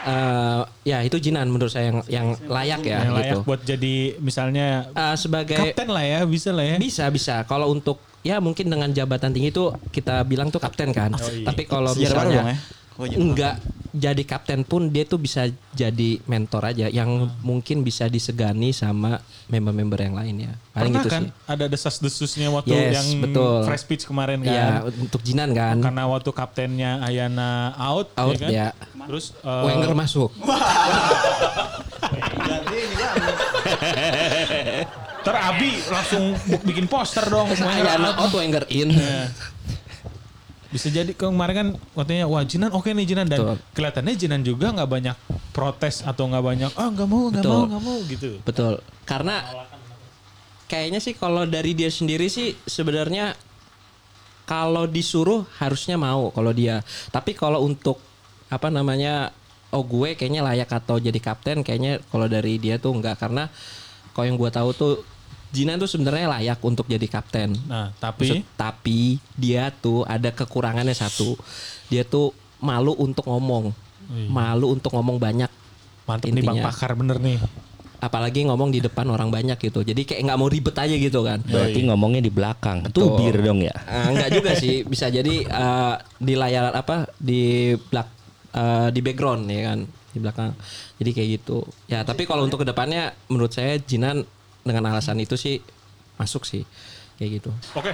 Eh, ya itu Jinan menurut saya yang yang layak ya Yang layak gitu. buat jadi misalnya Eh, sebagai kapten lah ya, bisa lah ya. bisa bisa. Kalau untuk ya mungkin dengan jabatan tinggi itu kita bilang tuh kapten kan. Tapi kalau Sejarah baru dong misalnya ya. Oh, iya. enggak jadi kapten pun dia tuh bisa jadi mentor aja yang mungkin bisa disegani sama member-member yang lainnya. Paling Pernah gitu kan sih. ada desas-desusnya waktu Yes, yang betul. fresh pitch kemarin kan. Iya, untuk Jinan kan. Karena waktu kaptennya Ayana out, Out, ya kan? ya. Terus eh, Wenger masuk. <laughs> Ntar Abi langsung bikin poster dong. <laughs> Ayana out. Wenger in. Bisa jadi kemarin kan waktunya wah Jinan oke nih Jinan dan Betul. kelihatannya Jinan juga nggak banyak protes atau nggak banyak ah nggak mau nggak mau nggak mau gitu. Betul. Karena kayaknya sih kalau dari dia sendiri sih sebenarnya kalau disuruh harusnya mau kalau dia. Tapi kalau untuk apa namanya oh gue kayaknya layak atau jadi kapten kayaknya kalau dari dia tuh enggak karena kalau yang gue tahu tuh Jinan tuh sebenarnya layak untuk jadi kapten. Nah tapi Maksud- tapi dia tuh ada kekurangannya satu. Dia tuh malu untuk ngomong. Malu untuk ngomong banyak. mantep nih Bang intinya. Pakar bener nih. Apalagi ngomong di depan orang banyak gitu. Jadi kayak nggak mau ribet aja gitu kan. Berarti ngomongnya di belakang. Betul. Tubir dong ya. Eh, enggak juga sih, bisa jadi eh, di layar apa di belak eh, di background ya kan di belakang. Jadi kayak gitu. Ya tapi kalau untuk ke depannya menurut saya Jinan dengan alasan itu sih masuk sih kayak gitu. Oke.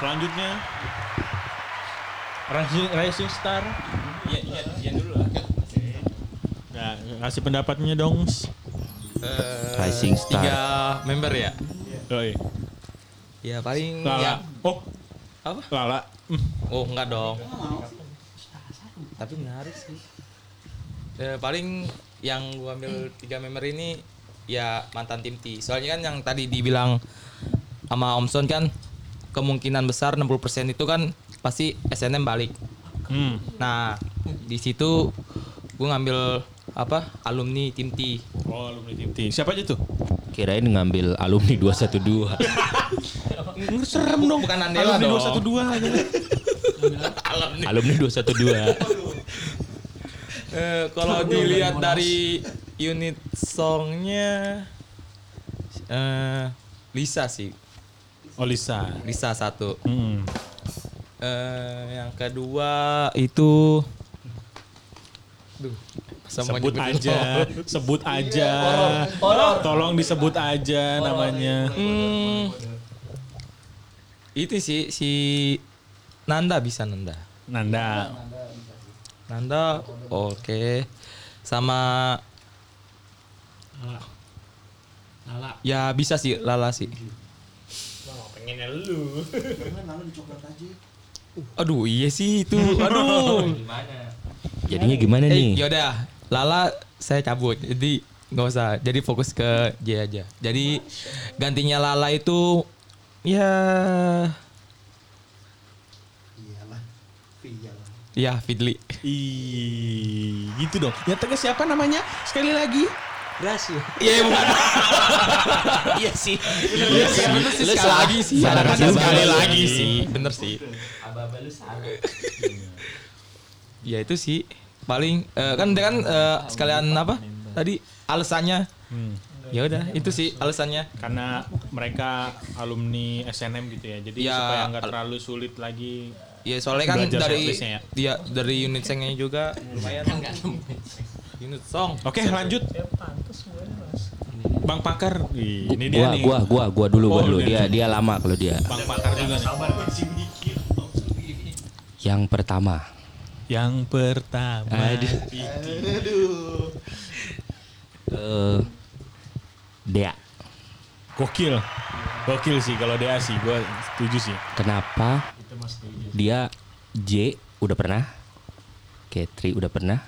Selanjutnya Rising, Rising Star. Iya, iya, iya dulu lah. Nah, kasih pendapatnya dong. Rising Star. Tiga member ya. Oi. Ya paling Lala. ya. Oh, Apa? Lala. Oh enggak dong. Tapi menarik sih. Eh, paling yang gua ambil tiga member ini ya mantan tim T. Soalnya kan yang tadi dibilang sama Om Son kan kemungkinan besar 60% itu kan pasti SNM balik. Hmm. Nah, di situ gua ngambil apa? alumni tim T. Oh, alumni tim T. Siapa aja tuh? Kirain ngambil alumni 212. Serem dong. Bukan Andela alumni dong. 212 aja. Alumni 212. Eh, kalau dilihat dari unit songnya eh Lisa sih. Oh Lisa. Lisa satu. Hmm. Eh yang kedua itu Duh, Sebut aja, lo. <laughs> sebut aja. Tolong disebut aja namanya. Hmm, itu sih si Nanda bisa Nanda. Nanda. Nanda oke. Sama Lala. ya bisa sih Lala sih. Pengennya lu. Aduh iya sih itu. Aduh. <laughs> Jadinya gimana Eh, nih? yaudah, Lala saya cabut. Jadi nggak usah. Jadi fokus ke J aja. Jadi gantinya Lala itu ya Ya, Fidli. Ih, gitu dong. Yang tengah siapa namanya? Sekali lagi. Berhasil. Iya, bukan. <laughs> Iya sih. Iya sih, bener sih sekali lagi sih. salah sekali balas. lagi sih. Bener sih. <laughs> Ya itu sih paling eh, kan kan eh, sekalian apa? Tadi alasannya. Ya udah, itu sih alasannya. Karena mereka alumni SNM gitu ya. Jadi Ya, supaya nggak al- terlalu sulit lagi. Ya soalnya kan dari ya? dia dari unit sengnya juga lumayan. <laughs> unit song. Oke, lanjut. Bang Pakar. Ih, ini dia Gua, nih. gua, gua, gua dulu, gua Oh, dulu. lu Dia, dia. dia lama kalau dia. Bang Pakar juga nih. Yang pertama, Yang pertama. Aduh. eh Dea. Gokil. Gokil sih kalau DA sih, gue setuju sih. Kenapa? Dia J udah pernah, Ketri udah pernah,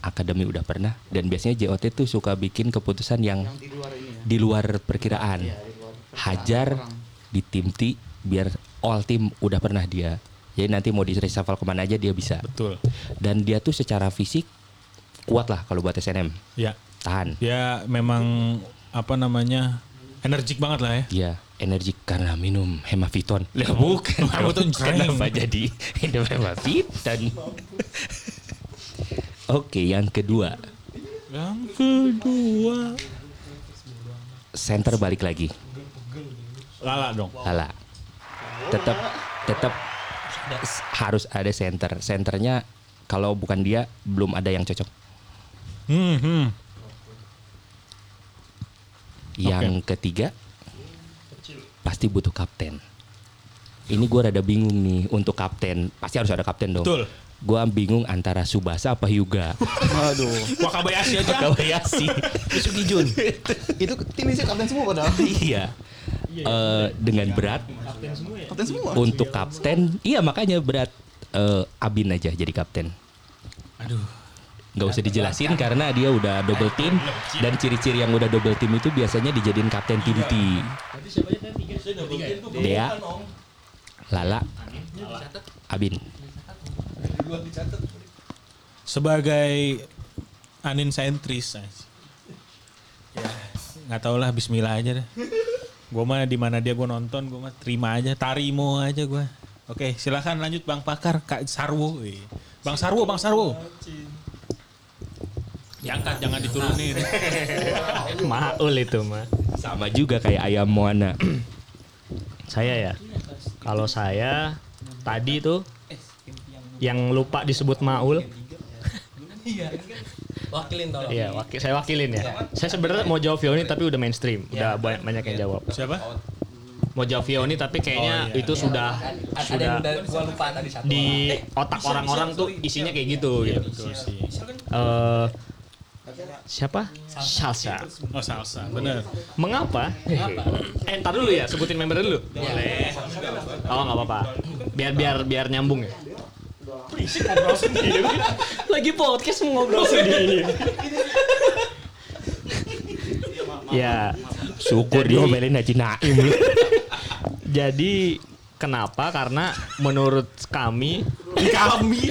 Akademi udah pernah, dan biasanya JOT tuh suka bikin keputusan yang, di luar perkiraan. Hajar di tim T biar all tim udah pernah dia. Jadi nanti mau di reshuffle ke mana aja dia bisa. Betul. Dan dia tuh secara fisik kuat lah kalau buat SNM. Ya. Tahan. Dia memang apa namanya? Energik banget lah ya. Iya, energi karena minum hemaviton. Lah bukan, Hemaviton kenapa jadi minum hemaviton? <laughs> Oke, yang kedua, Yang kedua. center balik lagi. Lala dong. Lala. Tetap tetap harus ada center. Centernya kalau bukan dia belum ada yang cocok. Hmm, hmm. Yang ketiga pasti butuh kapten. Ini gue rada bingung nih untuk kapten. Pasti harus ada kapten dong. Betul. Gue bingung antara Subasa apa Hyuga. Aduh. Wakabayashi aja. Wakabayashi. Misugi Jun. Itu tim isi kapten semua padahal. iya. Eh, dengan berat Kapten semua. untuk kapten, iya makanya berat. Eh, Abin aja jadi kapten. Aduh. Nggak usah dijelasin karena dia udah double team dan ciri-ciri yang udah double team itu biasanya dijadiin kapten tim T. Dea, Lala, Abin. Sebagai anin sentris. Ya, nggak tau lah Bismillah aja deh. Gue mah di mana dia gue nonton, gue mah terima aja, tarimo aja gue. Oke, silakan lanjut Bang Pakar, Kak Sarwo. Bang Sarwo, Bang Sarwo. Diangkat, jangan diturunin. <laughs> Maul itu mah. Sama juga kayak ayam Moana. <clears throat> Saya ya. Kalau saya tadi tuh yang lupa disebut Maul. Wakilin tolong. Iya, wakil, saya wakilin ya. Saya sebenarnya mau jawab Vioni tapi udah mainstream, udah banyak, banyak yang jawab. Siapa? Mau jawab Vioni tapi kayaknya itu sudah Ada sudah yang udah gua lupa tadi satu. di otak orang-orang tuh isinya kayak gitu gitu. Eh, siapa? Salsa. Oh salsa, bener. Mengapa? Eh, ntar dulu ya, sebutin member dulu. Boleh. Oh, nggak apa-apa. Biar biar biar nyambung ya. Berisik ngobrol sendiri. Lagi podcast mau ngobrol sendiri. ya, Syukur Jadi- diomelin Haji Naim jadi kenapa? Karena menurut kami Kami,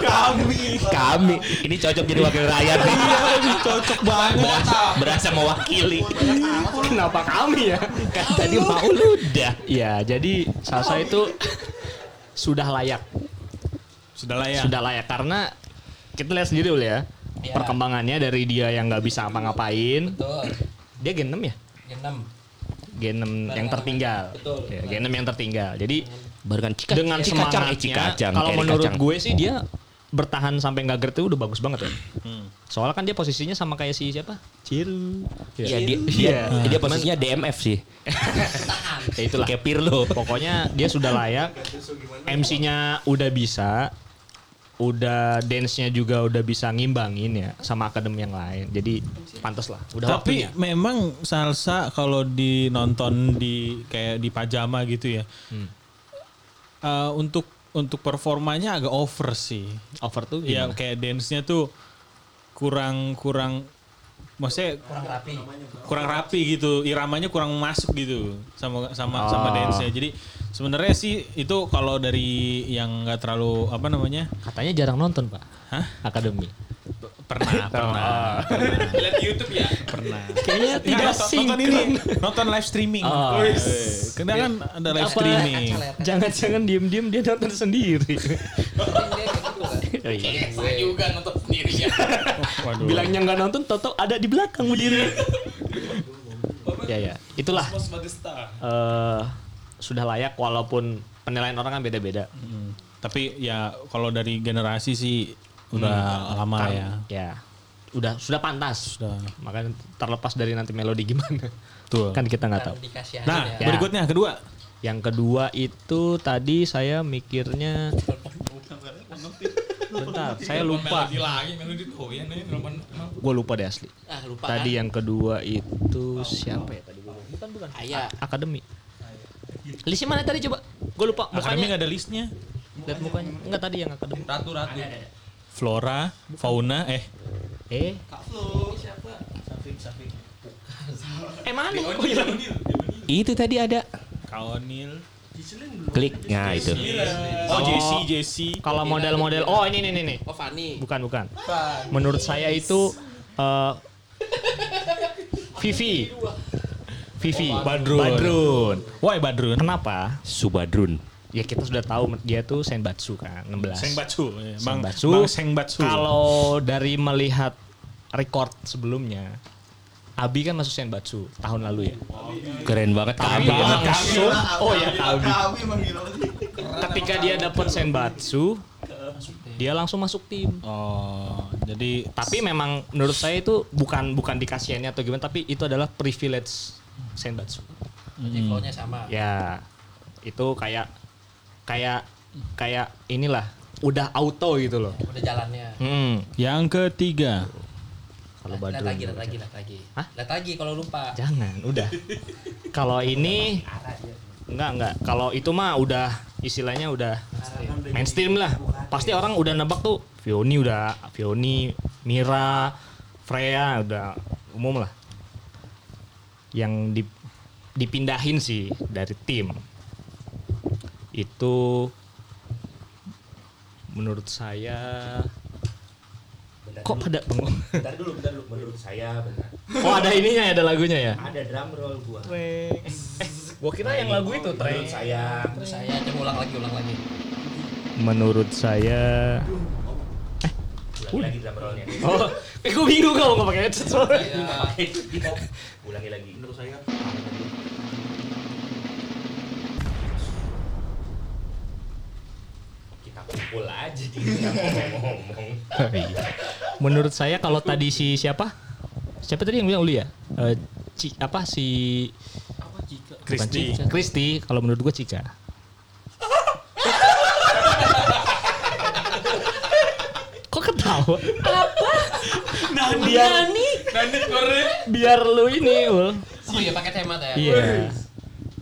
kami. Kami ini cocok jadi wakil rakyat nih. Cocok banget. Berasa, berasa mewakili. kenapa kami ya? Kan tadi mau udah. Ya, jadi salsa itu sudah layak. Sudah lah ya. Sudah layak karena kita lihat sendiri dulu ya. Perkembangannya dari dia yang nggak bisa apa-ngapain. Betul. Dia gen 6 ya? Gen 6. Gen 6 yang tertinggal. Betul. Ya, gen 6 yang tertinggal. Jadi Barengan cika, dengan cika eh, semangatnya cika cang, kalau menurut kacang. gue sih dia bertahan sampai nggak gerd itu udah bagus banget ya. Hmm. Soalnya kan dia posisinya sama kayak si siapa? Ciru. Iya, dia, dia, dia posisinya DMF sih. <laughs> Ya itulah. Kayak Pirlo. Pokoknya dia sudah layak. MC-nya udah bisa. Udah dance-nya juga udah bisa ngimbangin ya sama akademi yang lain. Jadi pantas lah. Udah Tapi waktunya. memang salsa kalau dinonton di kayak di pajama gitu ya. Hmm. eh, untuk untuk performanya agak over sih. Over tuh Ya gimana? kayak dance-nya tuh kurang kurang maksudnya Kurang rapi. kurang rapi gitu iramanya kurang masuk gitu sama sama Oh. sama dance-nya jadi sebenarnya sih itu kalau dari yang nggak terlalu apa namanya Katanya jarang nonton, Pak. Hah? Akademi. pernah <laughs> pernah <laughs> Lihat di YouTube ya. pernah Kayaknya tidak Nggak, nonton ini nonton live streaming Oh. Eh, karena kan ada live Apa? streaming Jangan-jangan diem-diem dia nonton sendiri. Oh, iya. Saya juga nonton sendiri ya. Waduh. Bilangnya nggak nonton, Toto ada di belakang berdiri. ya ya, itulah. eh sudah layak walaupun penilaian orang kan beda-beda. Hmm. tapi ya kalau dari generasi sih udah lama lah ya Ya, udah sudah pantas. Sudah. Makanya terlepas dari nanti melodi gimana, Betul. kan kita nggak tahu. Nah ya. berikutnya kedua Yang kedua itu tadi saya mikirnya Bentar, saya lupa. oh ya roman. Gue lupa deh asli. Ah, lupa Tadi kan? yang kedua itu siapa ya tadi? Bukan bukan. Ayah. A- Akademi. Listnya mana tadi coba? Gue lupa akademi mukanya. nggak ada listnya Lihat mukanya. Enggak tadi yang akademi. Ratu ratu. flora fauna eh Eh. <laughs> Eh mana? Kok hilang? Itu tadi ada. kaonil Klik. Nah itu. oh Jesse Jesse Kalau model-model oh ini nih nih. Oh Fani. Bukan bukan. Menurut saya itu eh Vivi. Vivi. Badrun. Badrun. why Badrun Kenapa? Subadrun. Ya kita sudah tahu dia tuh Senbatsu kan, 16. Sengbatsu ya. Bang Senbatsu. Bang Sengbatsu Kalau dari melihat record sebelumnya, Abi kan masuk Senbatsu tahun lalu ya. Keren banget Tapi kami. langsung, oh ya Abi. Ketika dia dapat Senbatsu, dia langsung masuk tim. oh jadi Tapi memang menurut saya itu bukan bukan dikasihannya atau gimana, tapi itu adalah privilege Senbatsu. Levelnya sama. Ya, itu kayak kayak kayak inilah udah auto gitu loh. Udah jalannya. Hmm. yang ketiga Kalau Lihat Badrun. lagi, lihat lagi, lihat lagi. Hah? Lihat lagi kalau lupa. Jangan, udah. <laughs> Kalau ini enggak enggak. Kalau itu mah udah istilahnya udah mainstream lah. Pasti orang udah nebak tuh Vioni udah Vioni, Mira, Freya udah umum lah. Yang di- dipindahin sih dari tim. Itu menurut saya kok ada pengumuman? <laughs> Bentar dulu, bentar dulu. Menurut saya benar. Oh ada ininya ya, ada lagunya ya? Ada drum roll gua. Eh, <laughs> gua kira yang lagu itu Menurut saya Terus saya coba ulang lagi, ulang lagi. Menurut saya ulangi lagi drum rollnya. Oh, <laughs> eh gua bingung kalau nggak pakai headset soalnya. Ulangi lagi. Menurut saya kita kumpul aja di <laughs> ngomong-ngomong. Menurut saya kalau tadi si siapa? Siapa tadi yang bilang Uli ya? Eh, Ci- apa si Kristi Cika. Kristi, kalau menurut gua Cika. <laughs> Kok ketawa? Apa? Biar biar lu ini, Ul. Oh iya pakai hemat ya. Iya.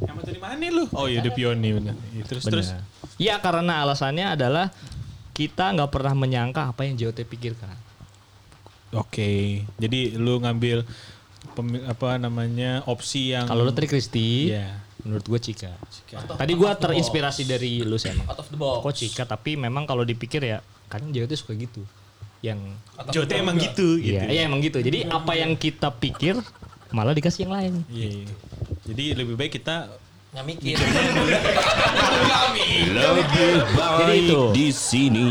yang dari mana lu oh iya The Pioni benar Iya, terus terus Benar. Ya karena alasannya adalah kita nggak pernah menyangka apa yang JOT pikirkan. Oke, jadi lu ngambil pemi- apa namanya opsi yang Kalau lu tadi Kristi, Iya. menurut gue Cika. Tadi gue terinspirasi dari lu sih emang. Out of the box. Kok Cika, tapi memang kalau dipikir ya, kadang JOT suka gitu. Yang, Jote box emang gitu gitu. iya, iya emang gitu. Jadi apa yang kita pikir malah dikasih yang lain. Iya, iya. Jadi lebih baik kita Nggak mikir. <laughs> Lebih baik Jadi itu. di sini.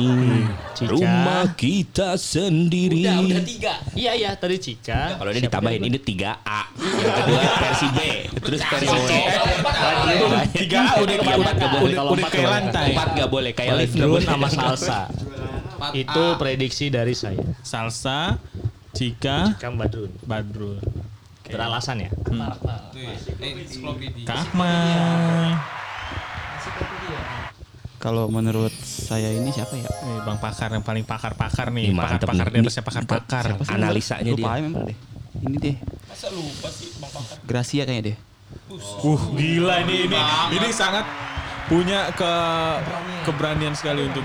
Cica. Rumah kita sendiri. Udah, udah tiga. Iya iya tadi Cica. Kalau ini ditambahin ini 3A. Yang kedua versi B. Terus versi C. Tiga A udah Iya, empat nggak boleh. udah, udah kayak lantai. Empat nggak boleh kayak lift boleh. sama salsa. Itu prediksi dari saya. Salsa, Cika, Kang Badrun. Badrun. Beralasan ya? Kahma. Kalau menurut saya ini siapa ya? Eh, Bang Pakar yang paling pakar-pakar nih. Pakar-pakar nih. di atasnya pakar-pakar. Analisanya dia. member deh. Ini deh. Masa lupa sih Bang Pakar? Gracia kayaknya deh. Uh, gila ini ini ini sangat punya ke keberanian sekali untuk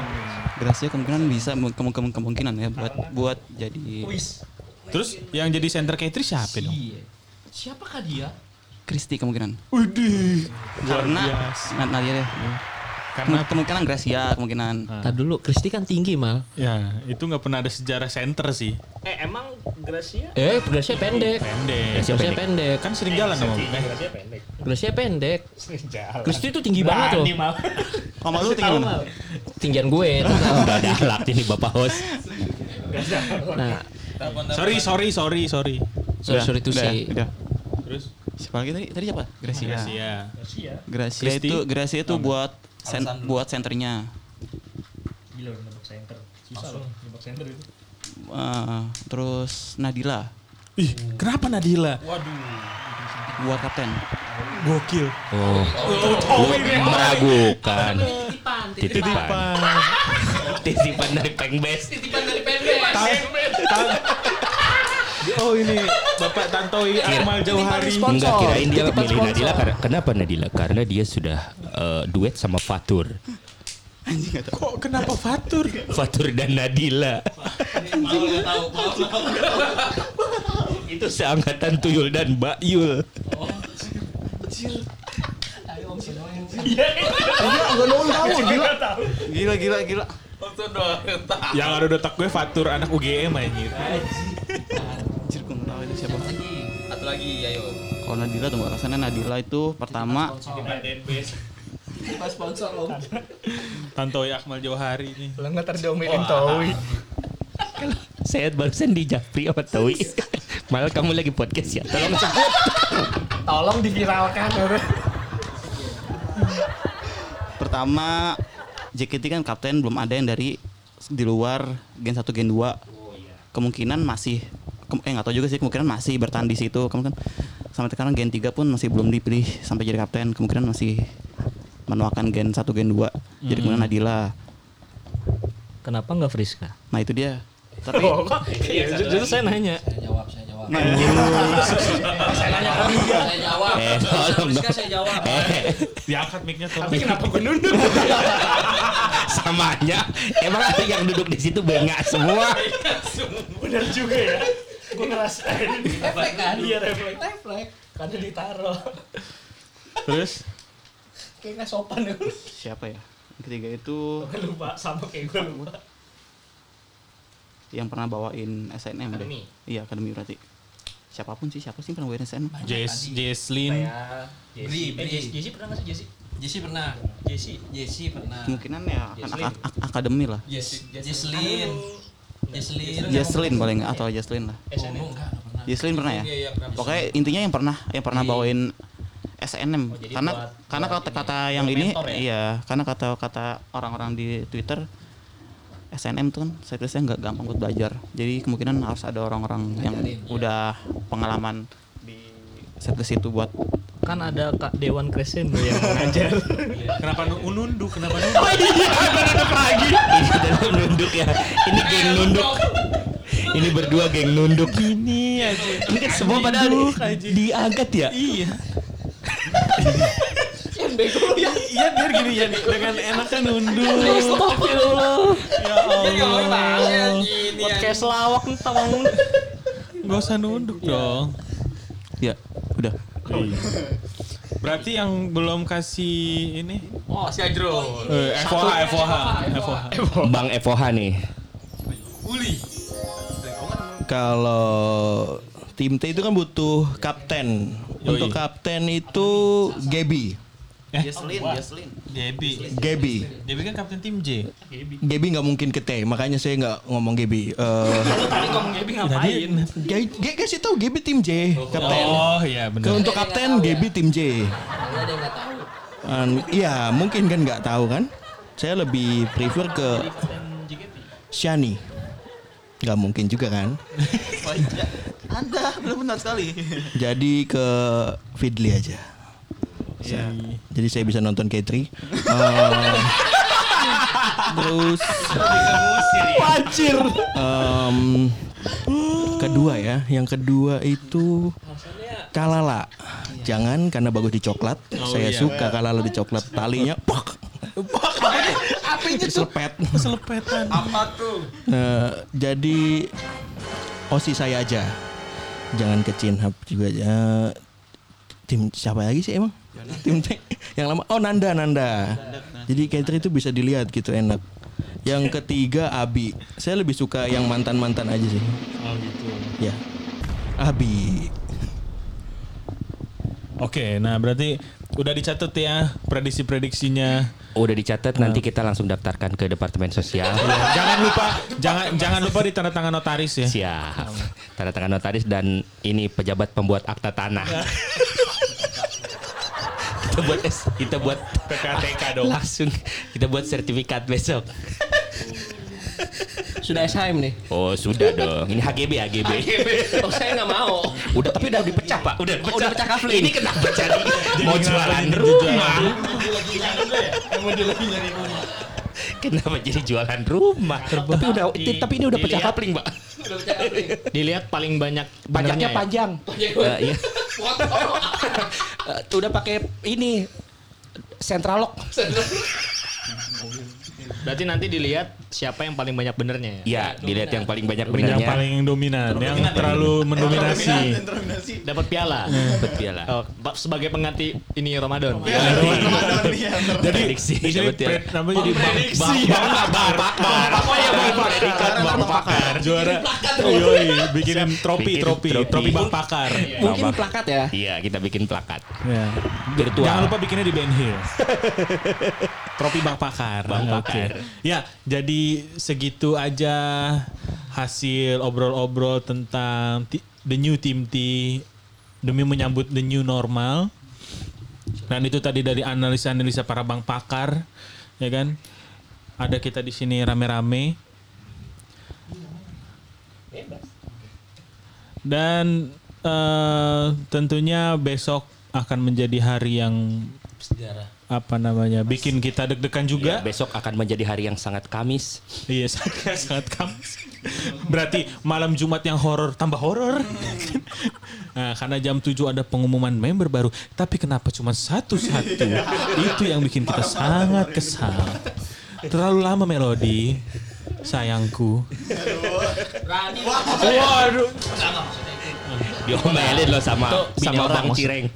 Gracia kemungkinan bisa kemungkinan kemungkinan ya buat buat jadi Terus yang jadi center K3 siapa dong? Siapakah dia? Kristi kemungkinan. Udih. Karena nah, Nadia deh. Karena Kem- kemungkinan Gracia kemungkinan. Tadi dulu Kristi kan tinggi mal. ya itu nggak pernah ada sejarah center sih. Eh emang Gracia? Eh, Gracia pendek. Pendek. Gracia pendek. Kan sering jalan sama eh, Gracia pendek. Gracia pendek. Jalan. Kristi itu tinggi banget loh. Berani, Mal. Kalau lu tinggi mana? Tinggian gue. itu. Udah ada alat ini Bapak host. Nah, Sorry, sorry, sorry, sorry. sorry, sorry say. Udah. Terus Siapa lagi tadi? Tadi siapa? Gracia. Gracia. Gracia Kristi. itu Gracia itu buat sen, buat senternya. Gila udah nembak center. Susah loh nembak center itu. Eh, terus Nadila Ih, kenapa Nadila? buat kapten. Gokil. Oh, lu meragukan. Titipan. Titipan dari Pengbes. Oh ini Bapak Tantoi Akmal Jauhari. Enggak kirain dia milih Nadila karena kenapa Nadila? Karena dia sudah eh, duet sama Fatur. Kok kenapa Fatur? Fatur dan Nadila. Itu seangkatan Tuyul dan Mbak Yul. Gila gila gila. Yang ada di otak gue Fatur anak UGM. Anjir siapa. Satu lagi, ayo. Kalau Nadila tunggu alasannya Nadila itu pertama <laughs> Tantoi Akmal Jauhari nih. Lo nggak terdomelin Towi. <laughs> Saya barusan di Japri sama Towi. <laughs> Malah kamu lagi podcast ya. Tolong sebut. Tolong diviralkan. pertama JKT kan kapten belum ada yang dari di luar gen 1 gen 2. Kemungkinan masih eh nggak tahu juga sih kemungkinan masih bertahan di situ. Kemungkinan sampai sekarang gen 3 pun masih belum dipilih sampai jadi kapten. Kemungkinan masih menuakan gen 1 gen 2. Jadi kemudian Nadila. Kenapa nggak Friska? Nah itu dia. Tapi Iya, justru saya nanya. nah, Eh, tolong dong. Eh, Diangkat mic-nya tuh. Tapi kenapa gue nunduk? samanya. Emang ada yang duduk di situ bengak semua. Bener juga ya. Gue ngerasain. <laughs> Reflek kan? Iya reflek. Reflek. Karena ditaruh. Terus Kayak nggak sopan ya. siapa ya? Yang ketiga itu Gue lupa sama kayak gue lupa. yang pernah bawain SNM Akademi. deh. Iya, akademi berarti. Siapa pun sih, siapa sih yang pernah bawain SNM? Jess Jesslyn Jessie. Eh Jessie, Jessie pernah nggak sih Jessie? Jesse pernah. Jessie. Jesse pernah. Kemungkinan ya akan ak- akademi lah. Yes, Jesslyn. Jesslyn. Jesslyn paling nggak atau Jesslyn lah. SNM. Jesslyn pernah ya? Iya, iya. Pokoknya intinya yang pernah yang pernah bawain SNM Oh, karena buat- karena buat kata kata ini, yang ini ya? iya karena kata kata orang-orang di Twitter SNM tuh kan saya tulisnya nggak gampang buat belajar jadi kemungkinan harus ada orang-orang yang udah pengalaman di setlist itu buat Kan ada Kak Dewan Crescendo yang mengajar. <laughs> Kenapa nu- nunduk? Kenapa nunduk? Ini adalah nunduk ya. Ini geng nunduk. Ini berdua geng nunduk. Gini aja. Ini kan semua pada diangkat ya. Iya. <laughs> Iya biar gini ya dengan enaknya nunduk. Astagfirullah. Ya Allah. Podcast lawak tentang Gak usah nunduk dong. ya Berarti yang belum kasih ini Oh, si Ajro. eh, FOH, FOH, FOH. Bang FOH nih. Kalau tim T itu kan butuh kapten. Untuk kapten itu Gaby. Jesslyn, Jesslyn. Gaby. Gaby. Gaby kan kapten tim J. Gaby nggak mungkin ke T, makanya saya nggak ngomong Gaby. Eh, Tadi ngomong Gaby ngapain? Gaby Gaby kasih tahu Gaby tim J, kapten. Oh iya Ke benar. untuk kapten Gaby tim J. Ada yang nggak tahu. Iya mungkin kan nggak tahu kan. Saya lebih prefer ke Shani. Nggak mungkin juga kan. Oh iya. Anda benar-benar sekali. Jadi ke Fidli aja. Iya. Jadi saya bisa nonton K3. Eh, terus Wajir. Em, kedua ya, yang kedua itu Kalala. Jangan karena bagus di coklat. saya iya. suka Kalala di coklat. Talinya pak. Apinya selepet. Selepetan. Eh, jadi osi saya aja. Jangan ke juga aja. Tim siapa lagi sih emang? Tim T yang lama. Oh Nanda Nanda. Jadi Katri itu bisa dilihat gitu enak. Yang ketiga Abi. Saya lebih suka yang mantan mantan aja sih. Oh gitu. Ya. Abi. Oke, nah berarti udah dicatat ya prediksi-prediksinya. Udah dicatat nanti kita langsung daftarkan ke departemen sosial. <laughs> jangan lupa jangan jangan lupa di tanda tangan notaris ya. Siap. Tanda tangan notaris dan ini pejabat pembuat akta tanah. <laughs> kita buat S- kita buat PPATK dong. langsung kita buat sertifikat besok. Sudah SHM nih. Oh sudah dong. Ini HGB HGB. Oh saya nggak mau. Udah tapi udah dipecah pak. Udah Oh, udah pecah kafling. Ini kenapa jadi mau kenapa jualan jadi rumah? <laughs> Kenapa jadi jualan rumah? Tapi udah Di- tapi ini udah pecah kapling pak. Dilihat paling banyak Pajaknya benernya ya. panjang. Eh, <laughs> iya. Eh, udah pakai ini central lock. Berarti nanti dilihat siapa yang paling banyak benernya ya. Iya, dilihat yang paling banyak Yang benernya. paling dominan, yang terlalu mendominasi. Dapat piala. Dapat piala. Oh, sebagai pengganti ini Ramadan. Jadi pred- namanya jadi bang bang bang bang. Predikat bang pakar. Juara. Yoi, Bikin trofi trofi. trofi bang pakar. Mungkin plakat ya. Iya, kita bikin plakat. Ya. Virtual. Jangan lupa bikinnya di Ben Hill. Trofi Bang Pakar. Bang. Pakar. Ya, jadi segitu aja hasil obrol-obrol tentang the new team T demi menyambut the new normal. Dan itu tadi dari analisa-analisa para bang pakar, ya kan? Ada kita di sini rame-rame. Dan eh, tentunya besok akan menjadi hari yang apa namanya bikin kita deg-degan juga. Ya, besok akan menjadi hari yang sangat kamis. Iya <laughs> sangat sangat kamis. Berarti malam Jumat yang horor tambah horor. <laughs> Nah, karena jam 7 ada pengumuman member baru, tapi kenapa cuma satu-satu? <laughs> Itu yang bikin kita sangat kesal. Terlalu lama melodi, sayangku. Waduh. Diomelin loh sama sama orang Bang Cireng.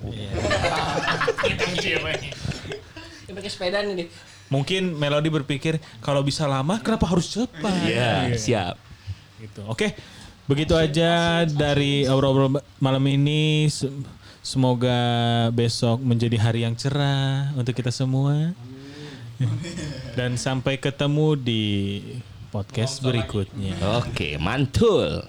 Dia pakai sepeda nih. Mungkin melodi berpikir kalau bisa lama kenapa harus cepat? Iya, siap. gitu. Oke, begitu aja dari obrol-obrol malam ini. Se- Semoga besok menjadi hari yang cerah untuk kita semua. Dan sampai ketemu di podcast berikutnya. Oke, mantul.